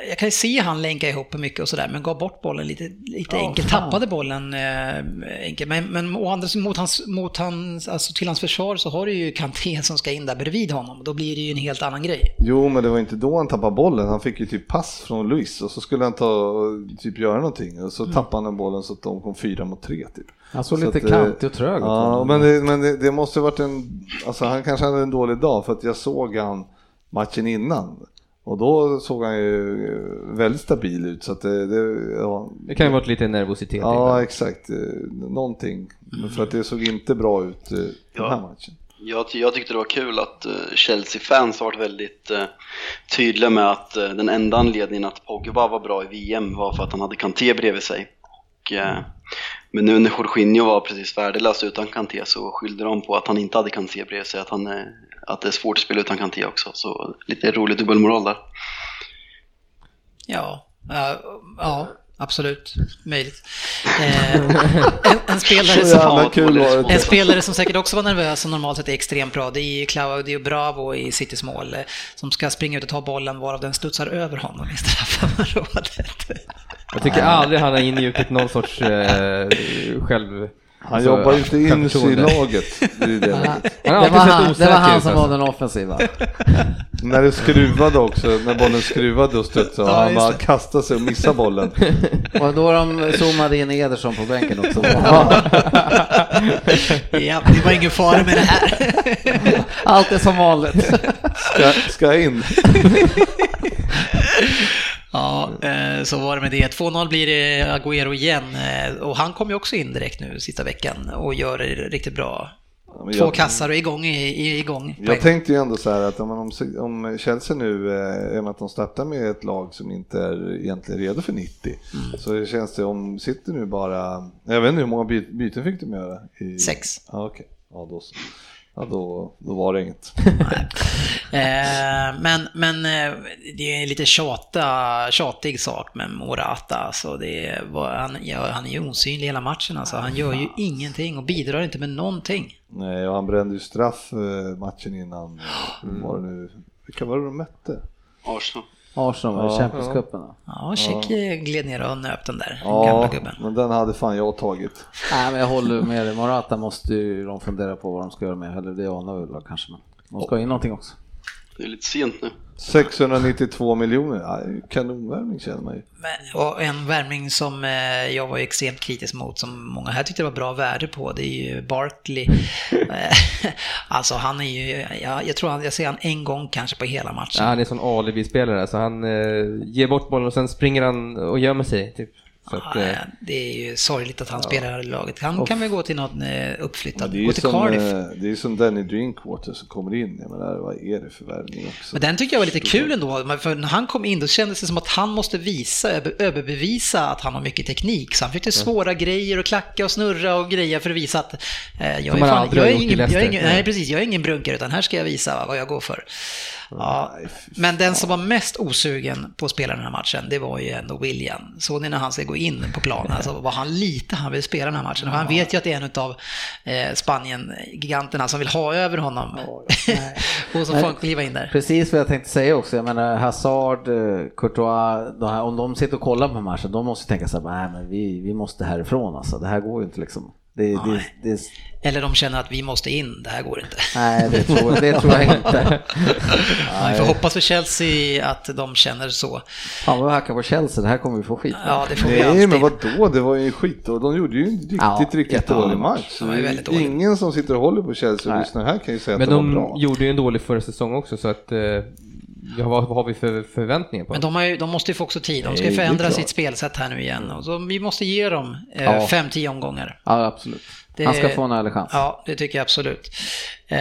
jag kan ju se han länka ihop mycket och sådär, men gav bort bollen lite, lite enkelt, tappade bollen eh, enkelt. Men, men å andra sidan, mot hans, mot hans, alltså till hans försvar så har du ju Kanté som ska in där bredvid honom. Då blir det ju en helt annan grej. Jo, men det var inte då han tappade bollen. Han fick ju typ pass från Luis och så skulle han ta typ göra någonting och så tappade han den bollen så att de kom fyra mot tre typ. Han såg Så lite att, eh, kantig och trög. Ja, men, det, men det, det måste varit en, alltså han kanske hade en dålig dag för att jag såg han matchen innan. Och då såg han ju eh, väldigt stabil ut så att det, det ja. Det kan ju varit lite nervositet Ja, innan. exakt. Eh, Någonting. Men För att det såg inte bra ut eh, den Ja. här matchen. Jag, ty- jag tyckte det var kul att Chelsea-fans har varit väldigt eh, tydliga med att eh, den enda anledningen att Pogba var bra i VM var för att han hade Kanté bredvid sig. Och, eh, men nu när Jorginho var precis värdelös utan Kanté så skyllde de på att han inte hade Kanté bredvid sig, att, han, att det är svårt att spela utan Kanté också. Så lite rolig dubbelmoral där. Ja, ja, ja absolut. Möjligt. Eh, en, en, spelare som, en spelare som säkert också var nervös och normalt sett är extremt bra, det är ju Claudio Bravo i Citys mål, eh, som ska springa ut och ta bollen varav den studsar över honom i straffområdet. Jag tycker aldrig han har ingjutit någon sorts eh, själv... Han alltså, jobbar ju inte in sig i laget. Det är det. Han Det var han, det var han som alltså. var den offensiva. När det skruvade också, när bollen skruvade och studsade och Ja, han bara kastade sig och missade bollen. Och då de zoomade in Ederson på bänken också. ja, det var ingen fara med det här. Allt är som vanligt. Ska, ska jag in? Ja, eh, så var det med det. 2-0 blir det Agüero igen och han kom ju också in direkt nu sista veckan och gör det riktigt bra. Ja, Två jag- kassar och igång, igång. Jag tänkte ju ändå så här att om, om, Chelsea nu, eh, i och med att de startar med ett lag som inte är egentligen redo för 90, Mm. så känns det om City nu bara, jag vet inte hur många by, byten fick de göra? I, Sex. Ja, okej. Ja, då, så. Ja då, då var det inget. Eh, men, men eh, det är en lite tjata, tjatig sak med Morata. Så det var, han, ja, han är ju osynlig hela matchen alltså. Han gör ju ingenting och bidrar inte med någonting. Nej, och han brände ju straff eh, matchen innan. Hur var det nu? Vilka var det de mötte? Arsenal. Arsenal var i Ja. Champions Cupen. då. Ja, Check gled ner och nöp den där gamla Ja, gubben. men den hade fan jag tagit. Nej, men jag håller med dig. Morata måste ju de fundera på vad de ska göra med. Eller det anar väl kanske, men de ska ha in någonting också. Det är lite sent nu. 692 miljoner, ja, kanonvärvning känner man ju. Men, och en värvning som eh, jag var extremt kritisk mot, som många här tyckte det var bra värde på, det är ju Barkley. Eh, alltså han är ju, ja, jag tror han, jag ser han en gång kanske på hela matchen. Ja, han är sån alibi-spelare, så han eh, ger bort bollen och sen springer han och gömmer sig. Typ. Att, Ja, eh, det är ju sorgligt att han spelar här i laget. Han kan väl gå till någon eh, uppflyttad, är gå till som, Cardiff. eh, det är ju som Danny Drinkwater som kommer in, jag menar, vad är det för värvning också? Men den tycker jag var lite kul ändå, för när han kom in då kändes det som att han måste visa, över- överbevisa att han har mycket teknik. Så han fick det svåra grejer och klacka och snurra och grejer för att visa att eh, jag, är fan, jag, ingen, jag är Leicester. ingen, nej precis, jag är ingen brunkare utan här ska jag visa vad jag går för. Ja, Nej, men den som var mest osugen på att spela den här matchen, det var ju ändå William. Såg ni när han ska gå in på planen, alltså vad han lite han vill spela den här matchen. Och han vet ju att det är en av eh, Spanien-giganterna som vill ha över honom. och så får kliva in där. Precis vad jag tänkte säga också. Jag menar Hazard, eh, Courtois, här, om de sitter och kollar på matchen, de måste tänka så här, nej men vi, vi måste härifrån alltså. Det här går ju inte liksom. Det, det, det, Eller de känner att vi måste in, det här går inte. nej, det tror, det tror jag inte. Vi får hoppas för Chelsea att de känner så. Fan vad vi hackar på Chelsea, det här kommer vi få skit. Ja, det får vi Nej alltid. men vadå, det var ju skit och de gjorde ju en riktigt, Ja, riktigt dålig match. De var dåliga. Ingen som sitter och håller på Chelsea och lyssnar här kan ju säga men att det var de bra. gjorde ju en dålig förra säsong också, så att eh, ja, vad, vad har vi för förväntningar på Men de, ju, de måste ju få också tid. De ska ju förändra sitt spelsätt här nu igen. Och så vi måste ge dem eh, Ja. fem, tio omgångar. Ja, absolut. Det- Han ska få en ärlig chans. Ja, det tycker jag absolut. Eh,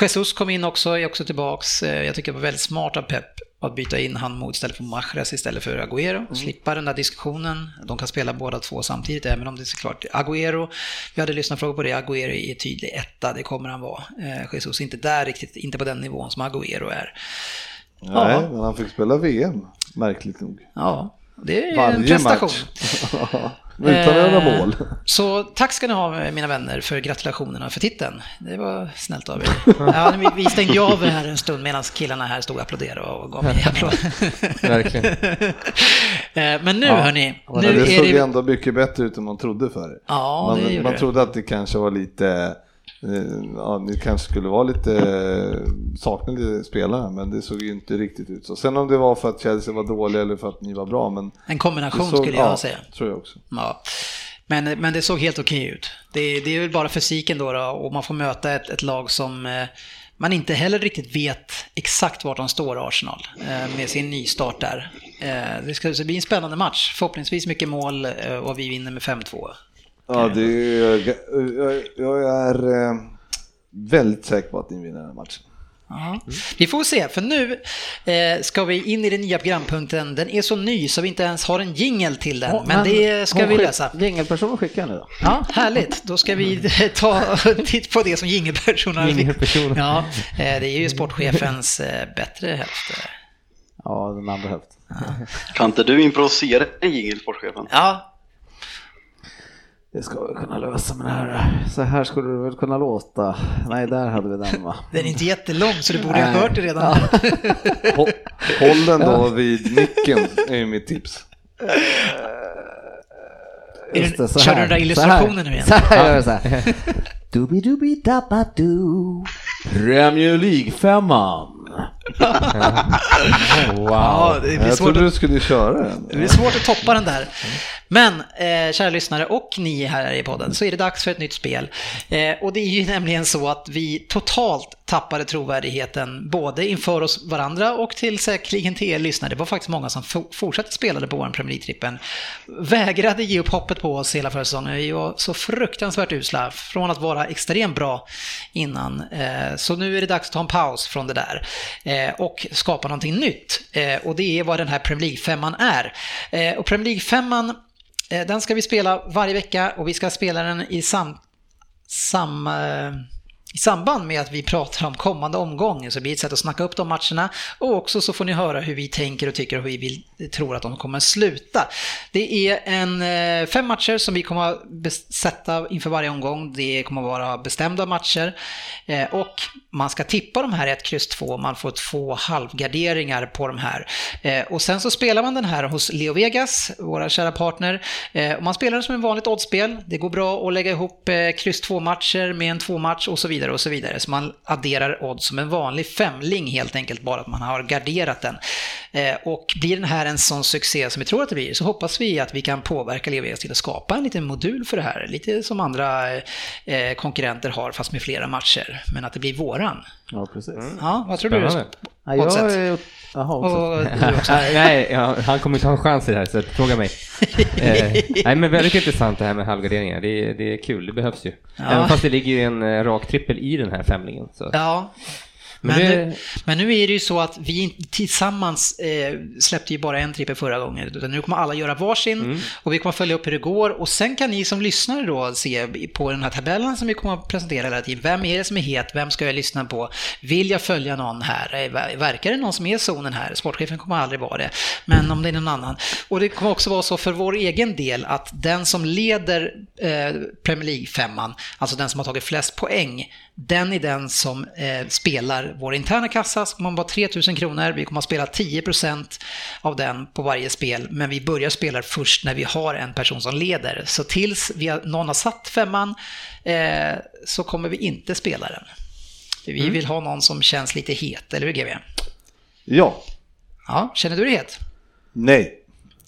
Jesus kom in också, är också tillbaks. Eh, jag tycker det var väldigt smart av Pep att byta in han mot istället för Mahrez istället för Agüero. Slippa den där diskussionen. De kan spela båda två samtidigt, även om det är såklart Agüero. Vi hade lyssnat frågor på det. Agüero är tydlig etta, det kommer han vara. Eh, Jesus inte där riktigt, inte på den nivån som Agüero är. Nej, Ja. men han fick spela VM, märkligt nog. Ja, det är en Varje prestation. Utan göra Eh, mål. Så tack ska ni ha mina vänner för gratulationerna för titeln. Det var snällt av er. Ja, vi, vi stängde av här en stund medan killarna här stod och applåderade och gav mig applåd. Verkligen. Eh, Men nu Ja. hörni, nu det såg det... ändå mycket bättre ut än man trodde förr. Ja, det man, gjorde man det. trodde att det kanske var lite, ja, det kanske skulle vara lite, eh, saknade spelare, men det såg ju inte riktigt ut så. Sen om det var för att Chelsea var dåliga eller för att ni var bra, men En kombination såg, skulle jag ja, säga. tror jag också. Ja. Men, men det såg helt okej ut. Det, det är väl bara fysiken då, då och man får möta ett, ett lag som eh, man inte heller riktigt vet exakt vart de står, Arsenal, eh, med sin nystart där. Eh, det ska bli en spännande match. Förhoppningsvis mycket mål eh, och vi vinner med 5-2. Ja, det är, jag, jag är eh, väldigt säker på att ni vinner den här matchen. Ja. Vi får se, för nu eh, ska vi in i den nya programpunkten. Den är så ny så vi inte ens har en jingel till den, men, det ska vi lösa. Jingelpersonen skickar nu då. Ja, härligt. Då ska vi ta titt på det som jingelpersonerna fick. Jingelpersonen. Ja, eh, det är ju sportchefens eh, bättre hälft. Ja, den andra hälften. Kan inte du improvisera en jingel, sportchefen? Ja, Det ska vi kunna lösa med det här. Så här skulle det väl kunna låta. Nej, där hade vi den va. den är inte jättelång så du borde ha hört det redan. Håll, håll den då vid micken, är ju mitt tips. Just det- så kör du den där illustrationen nu igen? Så här gör vi så här. Dubi-dubi-dabba-do. Premier League-femman. Ja, det blir Jag trodde att du skulle köra den. Det är svårt att toppa den där. Men, eh, kära lyssnare och ni här i podden, så är det dags för ett nytt spel. Eh, och det är ju nämligen så att vi totalt tappade trovärdigheten både inför oss varandra och till säkerligen till er lyssnare. Det var faktiskt många som fortsatte spelade på vår Premier League-trippen. Vägrade ge upp hoppet på oss hela förra säsongen. Vi var så fruktansvärt usla från att vara extremt bra innan. Eh, så nu är det dags att ta en paus från det där eh, och skapa någonting nytt. Eh, och det är vad den här Premier League-femman är. Och Premier League-femman, den ska vi spela varje vecka och vi ska spela den i sam, sam, i samband med att vi pratar om kommande omgången så blir det ett sätt att snacka upp de matcherna och också så får ni höra hur vi tänker och tycker och hur vi vill, tror att de kommer sluta. Det är en, eh, fem matcher som vi kommer att sätta inför varje omgång. Det kommer att vara bestämda matcher eh, och man ska tippa de här 1, X, 2. Man får två halvgarderingar på de här. Eh, och sen så spelar man den här hos Leo Vegas, våra kära partner. Och man spelar den som en vanligt oddspel. Det går bra att lägga ihop kryss 2-matcher med en 2-match och så vidare och så vidare. Så man adderar odds som en vanlig femling helt enkelt, bara att man har garderat den. Och blir den här en sån succé som vi tror att det blir så hoppas vi att vi kan påverka Leo Vegas till att skapa en liten modul för det här. Lite som andra eh, konkurrenter har fast med flera matcher. Men att det blir våran. Ja, precis. Mm. Ja, vad tror Spännande. du? Ja, jag är... Jaha, och, nej, ja, han kommer inte ha en chans i det här, så fråga mig. eh, nej, men väldigt intressant det här med halvgarderingar. Det, det är kul, det behövs ju. Ja. Även fast det ligger ju en eh, rak trippel i den här femlingen. Så. Ja, men, men, det... nu, men, nu, är det ju så att vi tillsammans eh, släppte ju bara en trippel förra gången, utan nu kommer alla göra varsin mm. och vi kommer följa upp hur det går och sen kan ni som lyssnar då se på den här tabellen som vi kommer att presentera hela tiden. Vem är det som är het? Vem ska jag lyssna på? Vill jag följa någon här? Eh, verkar det någon som är i zonen här? Sportchefen kommer aldrig vara det, men om det är någon annan. Och det kommer också vara så för vår egen del att den som leder eh, Premier League-femman, alltså den som har tagit flest poäng, den är den som eh, spelar vår interna kassa, som kommer vara 3000 kronor. Vi kommer att spela 10% av den på varje spel, men vi börjar spela först när vi har en person som leder. Så tills vi har, någon har satt femman eh, så kommer vi inte spela den. Vi mm. vill ha någon som känns lite het, eller hur GW? Ja. Ja, känner du dig het? Nej.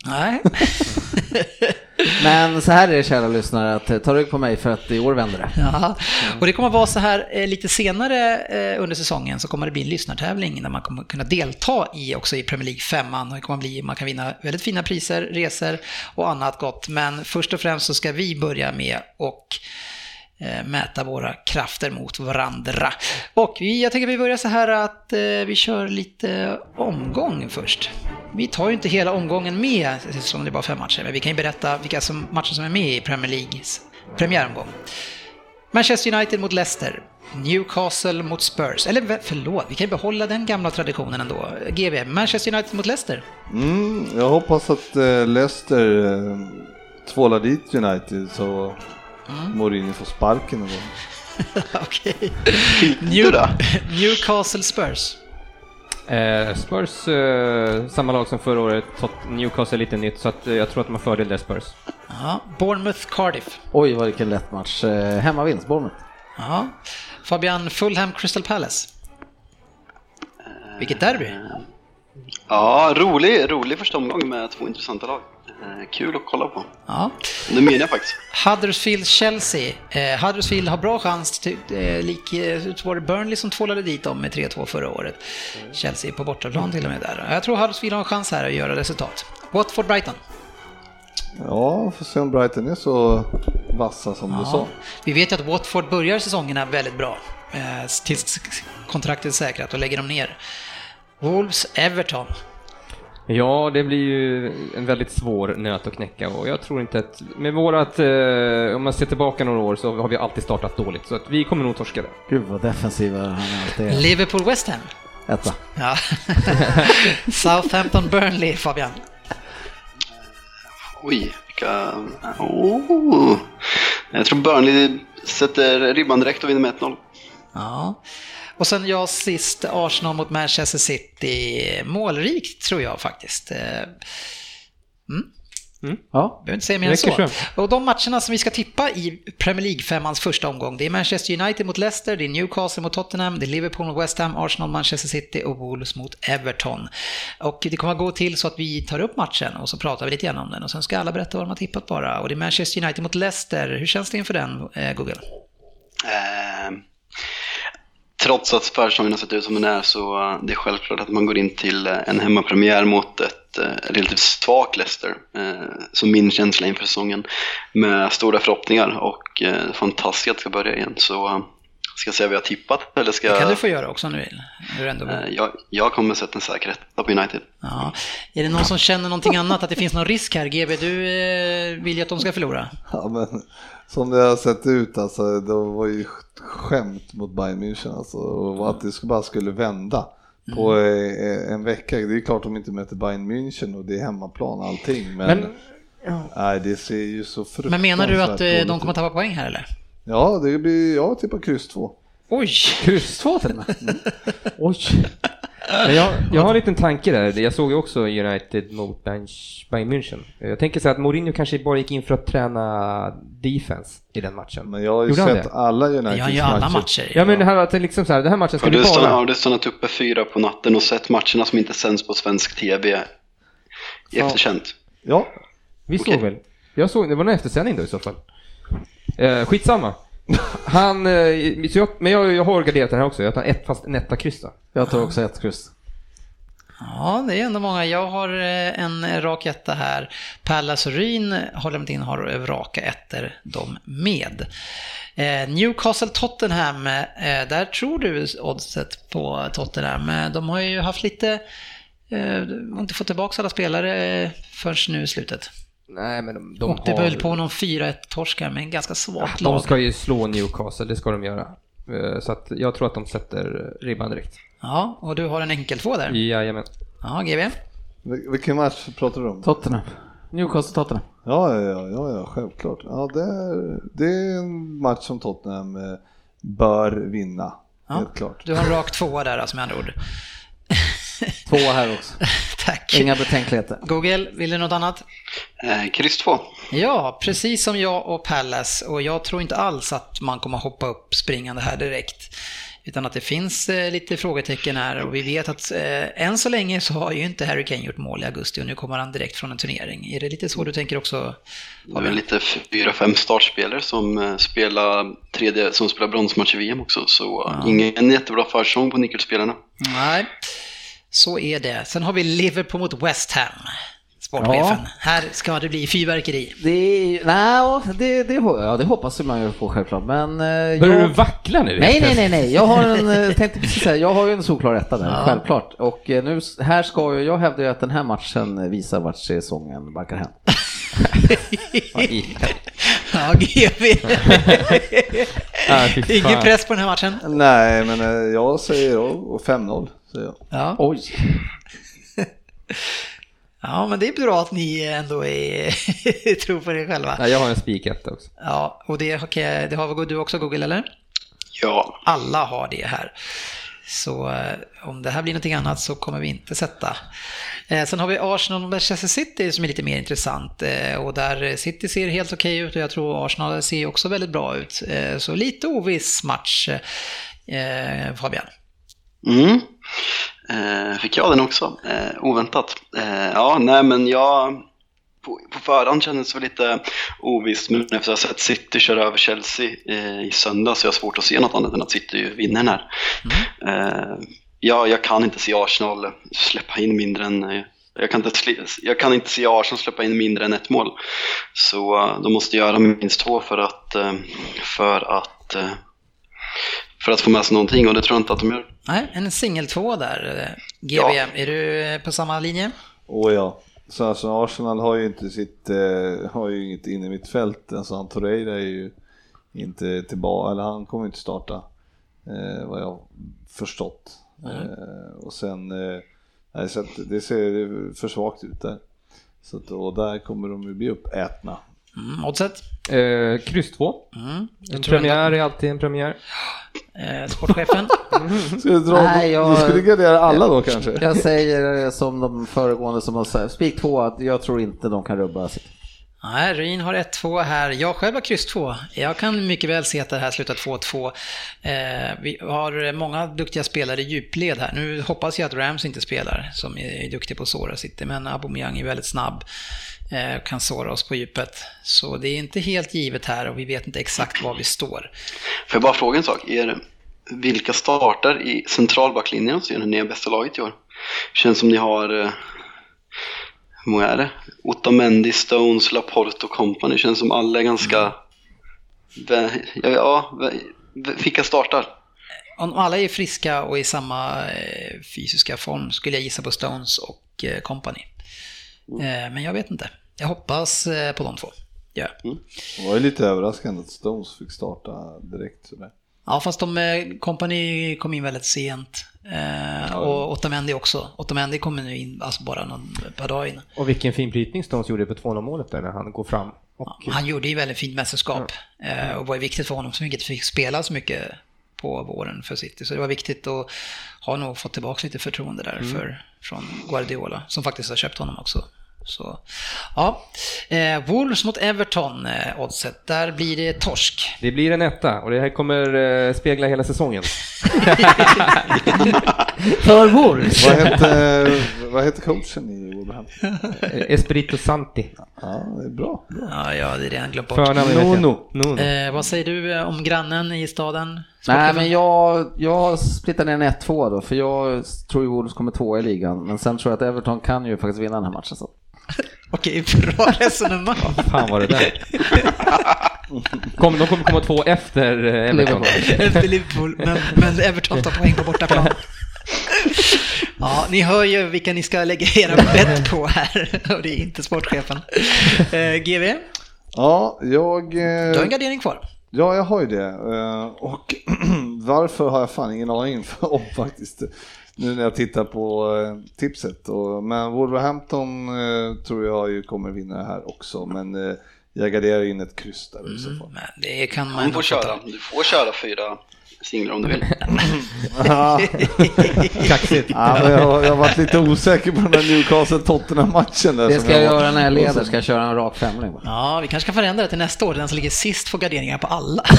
Nej. Men så här är det kära lyssnare, att eh, ta rygg på mig för att i år vänder det. Ja, och det kommer att vara så här eh, lite senare eh, under säsongen så kommer det bli en lyssnartävling där man kommer kunna delta i också i Premier League 5 och det kommer bli, man kan vinna väldigt fina priser, resor och annat gott. Men först och främst så ska vi börja med och mäta våra krafter mot varandra. Och jag tänker att vi börjar så här att vi kör lite omgång först. Vi tar ju inte hela omgången med eftersom det är bara fem matcher, men vi kan ju berätta vilka som, matcher som är med i Premier Leagues premiäromgång. Manchester United mot Leicester. Newcastle mot Spurs. Eller förlåt, vi kan ju behålla den gamla traditionen ändå. GB, Manchester United mot Leicester. Mm, jag hoppas att äh, Leicester äh, tvålar dit United så mm. Mourinho får sparken. Okej. New, Newcastle Spurs. Eh, Spurs, eh, samma lag som förra året, Newcastle är lite nytt, så att, eh, jag tror att de har fördel där, Spurs. Ja, Bournemouth, Cardiff. Oj, vad vilken lätt match. Eh, hemmavinst, Bournemouth. Ja. Fabian, Fulham, Crystal Palace. Vilket derby! Ja, rolig, rolig första omgång med två intressanta lag. Eh, kul att kolla på. Ja. Det menar jag faktiskt. Huddersfield-Chelsea. Eh, Huddersfield har bra chans, till, eh, lik, eh, var det Burnley som tvålade dit dem med 3-2 förra året. Mm. Chelsea på bortaplan till och med där. Jag tror Huddersfield har en chans här att göra resultat. Watford-Brighton. Ja, får se om Brighton är så vassa som ja. du sa. Vi vet ju att Watford börjar säsongerna väldigt bra. Eh, tills kontraktet är säkrat och lägger dem ner. Wolves-Everton. Ja, det blir ju en väldigt svår nöt att knäcka och jag tror inte att, med vårat, eh, om man ser tillbaka några år så har vi alltid startat dåligt så att vi kommer nog torska det. Gud vad defensiva han alltid är. Liverpool-West Ham. Etta. Ja. Southampton-Burnley, Fabian. Oj, vilka... Oh. Jag tror Burnley sätter ribban direkt och vinner med 1-0. Ja. Och sen jag sist, Arsenal mot Manchester City. Målrikt tror jag faktiskt. Eh, mm. Mm. Ja. Behöver inte säga mer än så. Och de matcherna som vi ska tippa i Premier League-femmans första omgång, det är Manchester United mot Leicester, det är Newcastle mot Tottenham, det är Liverpool mot West Ham, Arsenal, Manchester City och Wolves mot Everton. Och det kommer att gå till så att vi tar upp matchen och så pratar vi lite grann om den och sen ska alla berätta vad de har tippat bara. Och det är Manchester United mot Leicester. Hur känns det inför den, eh, Google? Uh trots att försäsongen har sett ut som den är så uh, det är självklart att man går in till uh, en hemmapremiär mot ett uh, relativt svagt Leicester, som min känsla inför säsongen, med stora förhoppningar och fantastiskt att det ska börja igen. Så ska jag säga vad jag tippat eller ska Det kan du få göra också om du vill. Ändå jag, jag kommer sätta en säker etta på United. Ja. Är det någon som känner någonting annat, att det finns någon risk här? GB, du vill ju att de ska förlora. Ja, men som det har sett ut alltså, det var ju skämt mot Bayern München alltså, och att det bara skulle vända på eh, en vecka. Det är klart de inte möter Bayern München och det är hemmaplan och allting, men, Men- nej, det ser ju så fruktansvärt Men menar du att eh, de kommer tappa poäng här eller? Ja, det blir, jag tippar kryss 2. Oj! Kryss två till och med. Oj. Men jag, jag har en liten tanke där. Jag såg ju också United mot Bayern München. Jag tänker så här att Mourinho kanske bara gick in för att träna defense i den matchen. Men jag har ju Gjorde sett alla Uniteds Jag gör alla matcher. Ja men det här att liksom så här, den här matchen Har skulle du, stannat, bara... har du stannat uppe fyra på natten och sett matcherna som inte sänds på svensk TV i Ja. efterkänt? Ja, Vi Okej. såg väl? Jag såg, det var en eftersändning då i så fall. Eh, skitsamma. Han, eh, så jag, men jag, jag har garderat den här också. Jag tar ett fast en etta kryss då. Jag tar också ett kryss. Ja, det är ändå många. Jag har eh, en rak etta här. Pallas och Ryn har lämnat in har raka ettor de med. Eh, Newcastle-Tottenham, där tror du oddset på Tottenham. De har ju haft lite, har inte fått tillbaka alla spelare förrän nu i slutet. Nej men de, de och det har... på någon 4-1 torska med en ganska svagt De lag. ska ju slå Newcastle, det ska de göra. Eh, Så att jag tror att de sätter ribban direkt. Ja, och du har en enkel två där. Jajamän. Ja, GB. Vil- vilken match pratar du om? Tottenham. Newcastle Tottenham. Ja, ja, ja, ja, ja självklart. Ja, det, är, det är en match som Tottenham eh, bör vinna. Ja. Helt klart. Du har en rak tvåa där alltså med andra ord. Två här också. Tack. Inga betänkligheter. Google, vill du något annat? Eh, kryss 2. Ja, precis som jag och Pallas och jag tror inte alls att man kommer hoppa upp springande här direkt. Utan att det finns eh, lite frågetecken här och vi vet att eh, än så länge så har ju inte Harry Kane gjort mål i augusti och nu kommer han direkt från en turnering. Är det lite så du tänker också? Det är väl lite fyra, fem startspelare som eh, spelar tredje, som spelar bronsmatch i VM också, så eh, ingen jättebra försäsong på nyckelspelarna. Nej, så är det. Sen har vi Liverpool mot West Ham. Sportchefen. Här ska det bli fyrverkeri. Det är, nej, det, det, ja, det hoppas man ju på självklart, men... eh, Börjar jag- du vackla nu? Nej, nej, nej, nej. Jag har en, eh, tänkte precis säga, jag har ju en solklar etta där, Ja. självklart. Och eh, nu, här ska ju, jag hävdar ju att den här matchen visar vart säsongen. Vad i- Ja, fan. Ingen press på den här matchen. Nej, men eh, jag säger och 5-0. Jag. Ja. Oj! ja, men det är bra att ni ändå är tror på er själva. Nej, jag har en spiketta också. Ja, och det, okay, det har du också Google, eller? Ja, Alla har det här. Så eh, om det här blir någonting annat så kommer vi inte sätta. Eh, sen har vi Arsenal och Manchester City som är lite mer intressant. Eh, och där City ser helt okej ut och jag tror Arsenal ser också väldigt bra ut. Eh, så lite oviss match, eh, Fabian. Mm. Eh, fick jag den också, eh, oväntat. Eh, ja, nej men jag på, på förhand kändes det lite ovisst, men efter att ha sett City köra över Chelsea eh, i söndag så jag har svårt att se något annat än att City vinner den här. Eh, ja, jag kan inte se Arsenal släppa in mindre än jag kan, inte, jag kan inte se Arsenal släppa in mindre än ett mål. Så eh, de måste göra minst två för att, för att, för att få med sig någonting och det tror jag inte att de gör. Nej, en singel två där. Eh, GB, Ja. är du eh, på samma linje? Och ja, så alltså Arsenal har ju inte sitt, eh, har ju inget inne i mitt fält. Alltså han Torreira är ju inte tillbaka, eller han kommer inte starta. Eh, vad jag förstått. Eh, och sen, eh, nej, så att det ser för svagt ut där. Så att, och där kommer de ju bli uppätna. Mm, oddset? Eh, kryss 2. Mm. En premiär är alltid en premiär. Eh, sportchefen? Ska du dra, Nej, jag- du skulle gardera alla då kanske? Jag säger som de föregående som har sagt, spik två, att jag tror inte de kan rubba sitt. Nej, Ryn har 1-2 här. Jag själv har kryss 2. Jag kan mycket väl se att det här slutar 2-2. Eh, vi har många duktiga spelare i djupled här. Nu hoppas jag att Rams inte spelar, som är duktig på att såra City, men Aubameyang är väldigt snabb. Eh, kan såra oss på djupet. Så det är inte helt givet här och vi vet inte exakt var vi står. Får jag bara fråga en sak? Er, vilka startar i centralbacklinjen så är ni är bästa laget i år? Känns som ni har, eh, hur många är det? Otamendi, Stones, Laporte och company. Känns som alla är ganska, vä- ja, ja vilka startar? Om alla är friska och i samma eh, fysiska form skulle jag gissa på Stones och eh, Company. Eh, men jag vet inte. Jag hoppas eh, på de två. Ja. Det var ju lite överraskande att Stones fick starta direkt sådär. Ja, fast de, eh, Company kom in väldigt sent. Eh, och Otamendi också. Otamendi kommer nu in alltså bara någon par dagar innan. Och vilken fin brytning Stones gjorde på 2-0 målet där när han går fram. Och, Ja, Han gjorde ju väldigt fint mästerskap eh, och var ju viktigt för honom som inte fick spela så mycket på våren för City. Så det var viktigt att ha nog fått tillbaka lite förtroende där för, från Guardiola, som faktiskt har köpt honom också. Så, ja. Eh, Wolves mot Everton, eh, oddset. Där blir det torsk. Det blir en etta och det här kommer eh, spegla hela säsongen. För Wolves. Vad hette, vad hette coachen i Wolverhampton? Eh, Espirito Santi. Ja, det är bra. bra. Ja, ja, det är redan glömt bort. Förnamn vet jag. Nono. Nono. Eh, vad säger du eh, om grannen i staden? Nej, men jag, jag splittar ner en 1-2 då, för jag tror ju Wolves kommer tvåa i ligan. Men sen tror jag att Everton kan ju faktiskt vinna den här matchen. Så. Okej, bra resonemang. fan var det där? Kom, de kommer komma två efter eh, Everton. Efter Liverpool, men, men Everton tar poäng på bortaplan. Ja, ni hör ju vilka ni ska lägga era bett på här. Och det är inte sportchefen. Eh, GV, Ja, jag... du har Eh, en gardering kvar. ja, jag har ju det. Eh, och varför har jag fan ingen aning om faktiskt. Nu när jag tittar på eh, tipset. Och, men Wolverhampton eh, tror jag ju kommer vinna det här också. Men eh, jag garderar in ett kryss där i så fall. Men det kan man Du får köra. Du får köra fyra singlar om du vill. Kaxigt. Ja, jag, jag har varit lite osäker på den här Newcastle-Tottenham-matchen. där Det ska jag göra när jag leder, ska jag köra en rak femling. Ja, vi kanske kan förändra det till nästa år. Den som ligger sist får garderingar på alla.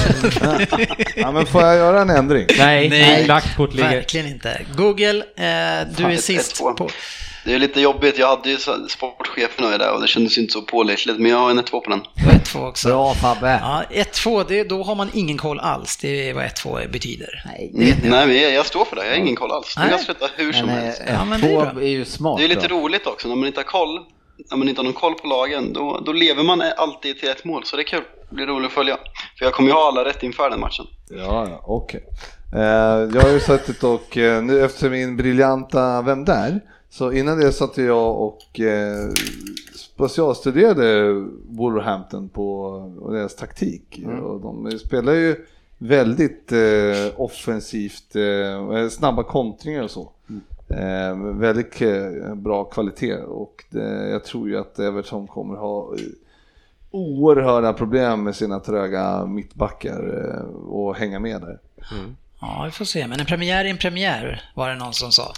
Ja, men får jag göra en ändring? Nej, Nej, lagt kort ligger. Verkligen inte. Google, eh, du är ett- sist på... Det är lite jobbigt. Jag hade ju sportchefen och där och det kändes ju inte så pålitligt. Men jag har en 1-2 på den. Du har 1-2 också. Bra Fabbe. Ja, 1-2, det- då har man ingen koll alls. Det är vad 1-2 betyder. Nej, Det ni. Nej, men jag, jag står för det. Jag har ingen koll alls. Nej. kan sluta hur som Men helst. Ja, men det är är ju smart. Det är lite då. roligt också. När man inte har koll, när man inte har någon koll på lagen, då, då lever man alltid till ett mål. Så det är kul. Det blir roligt att följa. För jag kommer ju ha alla rätt inför den matchen. Ja, ja okej. Eh, jag har ju suttit och eh, nu efter min briljanta Vem där? Så innan det satt jag och eh, specialstuderade Wolverhampton på deras taktik. Och de spelar ju väldigt eh, offensivt, eh, snabba kontringar och så. Eh, väldigt bra kvalitet och det, jag tror ju att Everton kommer ha oerhörda problem med sina tröga mittbackar och hänga med där. Ja, vi får se. Men en premiär är en premiär, var det någon som sa.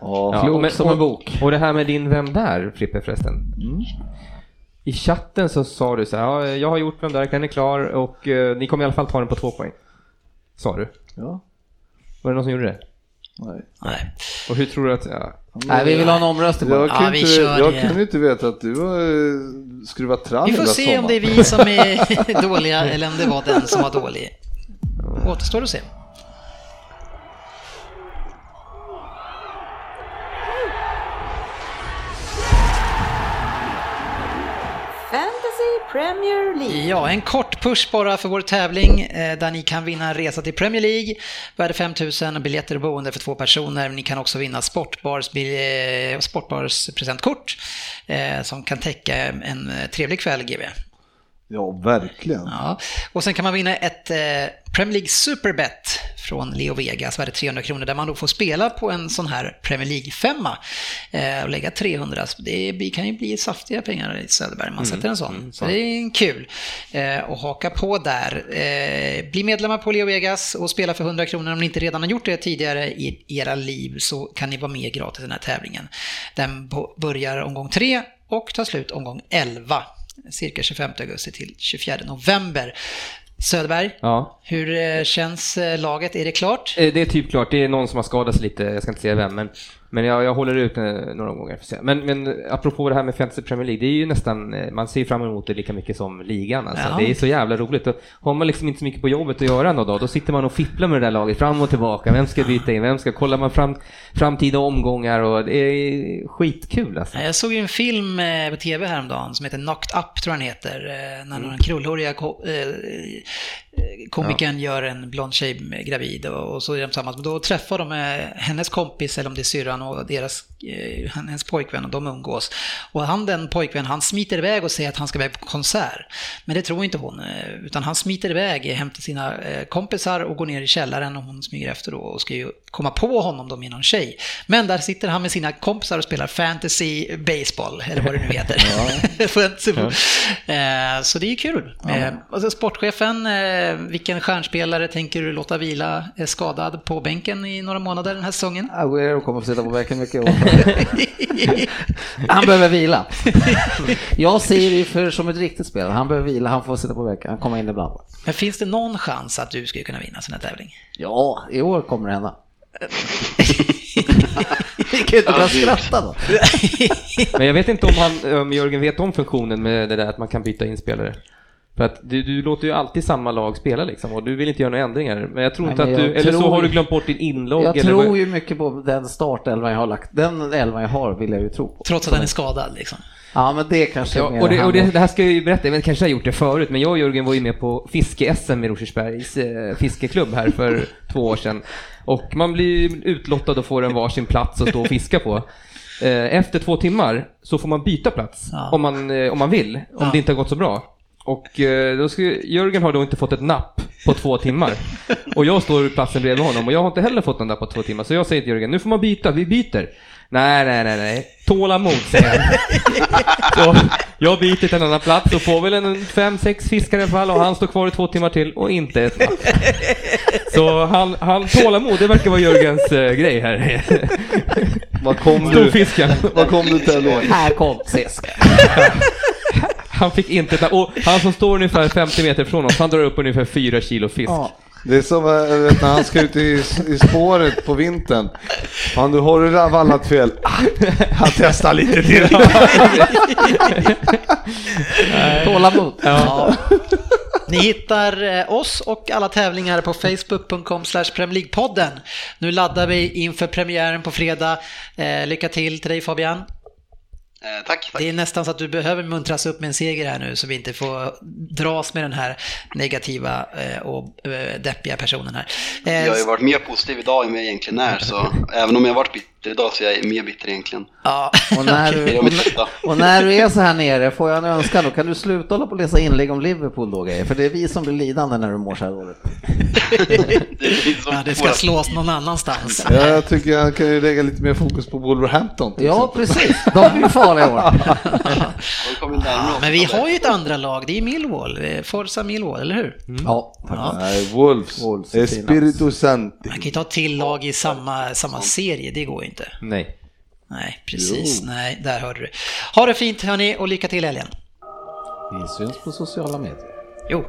Ja, Klok som en bok. Och det här med din Vem där, Frippe förresten. I chatten så sa du så här, ja, jag har gjort Vem där, den är klar och eh, ni kommer i alla fall ta den på två poäng. Sa du. ja, Var det någon som gjorde det? nej. Nej. Och hur tror du att... Ja, Nej, vi vill ha en omröstning. Jag, Ja, kan vi inte, jag kunde inte veta att du har eh, skruvat trall Vi får se om det är vi som är dåliga eller om det var den som var dålig. Återstår att se. Premier League. Ja, en kort push bara för vår tävling eh, där ni kan vinna en resa till Premier League. Värde 5000 biljetter och boende för två personer. Ni kan också vinna Sportbars, eh, Sportbars presentkort eh, som kan täcka en trevlig kväll, GV. Ja, verkligen. Ja. Och sen kan man vinna ett eh, Premier League Superbet från Leo Vegas, värde 300 kronor, där man då får spela på en sån här Premier League-femma eh, och lägga 300. Så Det kan ju bli saftiga pengar i Söderberg, man sätter en sån. så det är kul eh, att haka på där. Eh, bli medlemmar på Leo Vegas och spela för 100 kronor. Om ni inte redan har gjort det tidigare i era liv så kan ni vara med gratis i den här tävlingen. Den börjar omgång 3 och tar slut omgång 11 cirka 25 augusti till 24 november. Söderberg, ja. hur eh, känns eh, laget? Är det klart? Eh, Det är typ klart, det är någon som har skadat sig lite, jag ska inte säga vem, men, men jag, jag håller ut eh, några gånger. Men, men apropå det här med Fantasy Premier League, det är ju nästan, eh, man ser fram emot det lika mycket som ligan. Alltså. Ja. Det är så jävla roligt. Och har man liksom inte så mycket på jobbet att göra någon dag, då sitter man och fipplar med det där laget fram och tillbaka. Vem ska byta in? Vem ska kolla man fram, framtida omgångar? Och det är skitkul alltså. Jag såg ju en film eh, på tv häromdagen som heter Knocked Up, tror jag den heter. När den krullhåriga komikern ja. komikern gör en blond tjej gravid och, och så är de tillsammans. Men då träffar de eh, hennes kompis, eller om det är syrran och deras hennes pojkvän och de umgås. Och han den pojkvän, han smiter iväg och säger att han ska iväg på konsert. Men det tror inte hon, eh, utan han smiter iväg hem till sina eh, kompisar och går ner i källaren och hon smyger efter då och ska ju komma på honom då med någon tjej. Men där sitter han med sina kompisar och spelar fantasy baseball, eller vad det nu heter. Eh, Så det är ju kul. Eh, och så sportchefen, eh, vilken stjärnspelare tänker du låta vila eh, skadad på bänken i några månader den här säsongen? Aguero kommer att sitta på bänken mycket år. Han behöver vila. Jag ser det för som ett riktigt spelare. Han behöver vila, han får sitta på bänken, han kommer in ibland. Men finns det någon chans att du skulle kunna vinna en sån här tävling? Ja, i år kommer det hända. Vi kan ju inte börja skratta då. Men jag vet inte om, han, om Jörgen vet om funktionen med det där att man kan byta in spelare. För att du, du låter ju alltid samma lag spela liksom och du vill inte göra några ändringar. Men jag tror Nej, inte att du, eller så har du glömt bort din inlogg. Jag eller tror vad- ju mycket på den startelvan jag har lagt. Den elvan jag har vill jag ju tro på. Trots att den är skadad liksom. Ja, men det kanske Ja, och det, och det, det här ska jag ju berätta, jag kanske har gjort det förut, men jag och Jörgen var ju med på fiske-SM i Rosersbergs eh, fiskeklubb här för två år sedan. Och man blir ju utlottad och får en varsin plats att stå och fiska på. Eh, Efter två timmar så får man byta plats Ja. om, man, eh, om man vill, om Ja. det inte har gått så bra. Och eh, då ska, Jörgen har då inte fått ett napp på två timmar. Och jag står i platsen bredvid honom och jag har inte heller fått någon napp på två timmar. Så jag säger till Jörgen, nu får man byta, vi byter. Nej, nej, nej, nej. Tålamod, säger han. Så jag byter till en annan plats och får väl en fem, sex fiskar i alla fall och han står kvar i två timmar till och inte ett napp. Så han, han tålamod, det verkar vara Jörgens eh, grej här. Vad kom du? Storfisken. Vad kom du till då? Här kom Cesca. Han fick inte napp. Och han som står ungefär 50 meter från oss, han drar upp ungefär 4 kilo fisk. Ja. Det är som eh, vet, när han ska ut i, i spåret på vintern. Fan, du har du vallat fel. Ah, Han testar lite till. Tålamod. Ja. Ni hittar eh, oss och alla tävlingar på facebook.com podden. Nu laddar vi inför premiären på fredag. Eh, lycka till till dig Fabian. Eh, tack, tack. Det är nästan så att du behöver muntras upp med en seger här nu så vi inte får dras med den här negativa eh, och eh, deppiga personen här. Jag har ju varit mer positiv idag än vad jag egentligen är, så även om jag har varit bitter idag så är jag mer bitter egentligen. ja. Och när, du, är och, när- bästa. och när du är så här nere, får jag en önskan då? Kan du sluta hålla på och läsa inlägg om Liverpool då grejer? För det är vi som blir lidande när du mår så här dåligt. Det är vi som ja, det ska slås någon annanstans. Jag tycker han kan ju lägga lite mer fokus på Wolverhampton. Ja, exempel. precis. De är ju farliga i år. Oss? Men vi har ju ett andra lag, det är Millwall, Forza Millwall, eller hur? Ja, Ja. Nej, Wolves. Wolves är. Espiritu Santi. Man kan ju ta till lag i samma, samma serie, det går ju inte. Nej. Nej, precis. Nej, där hörde du. Ha det fint hörni och lycka till helgen. Vi syns på sociala medier. Jo.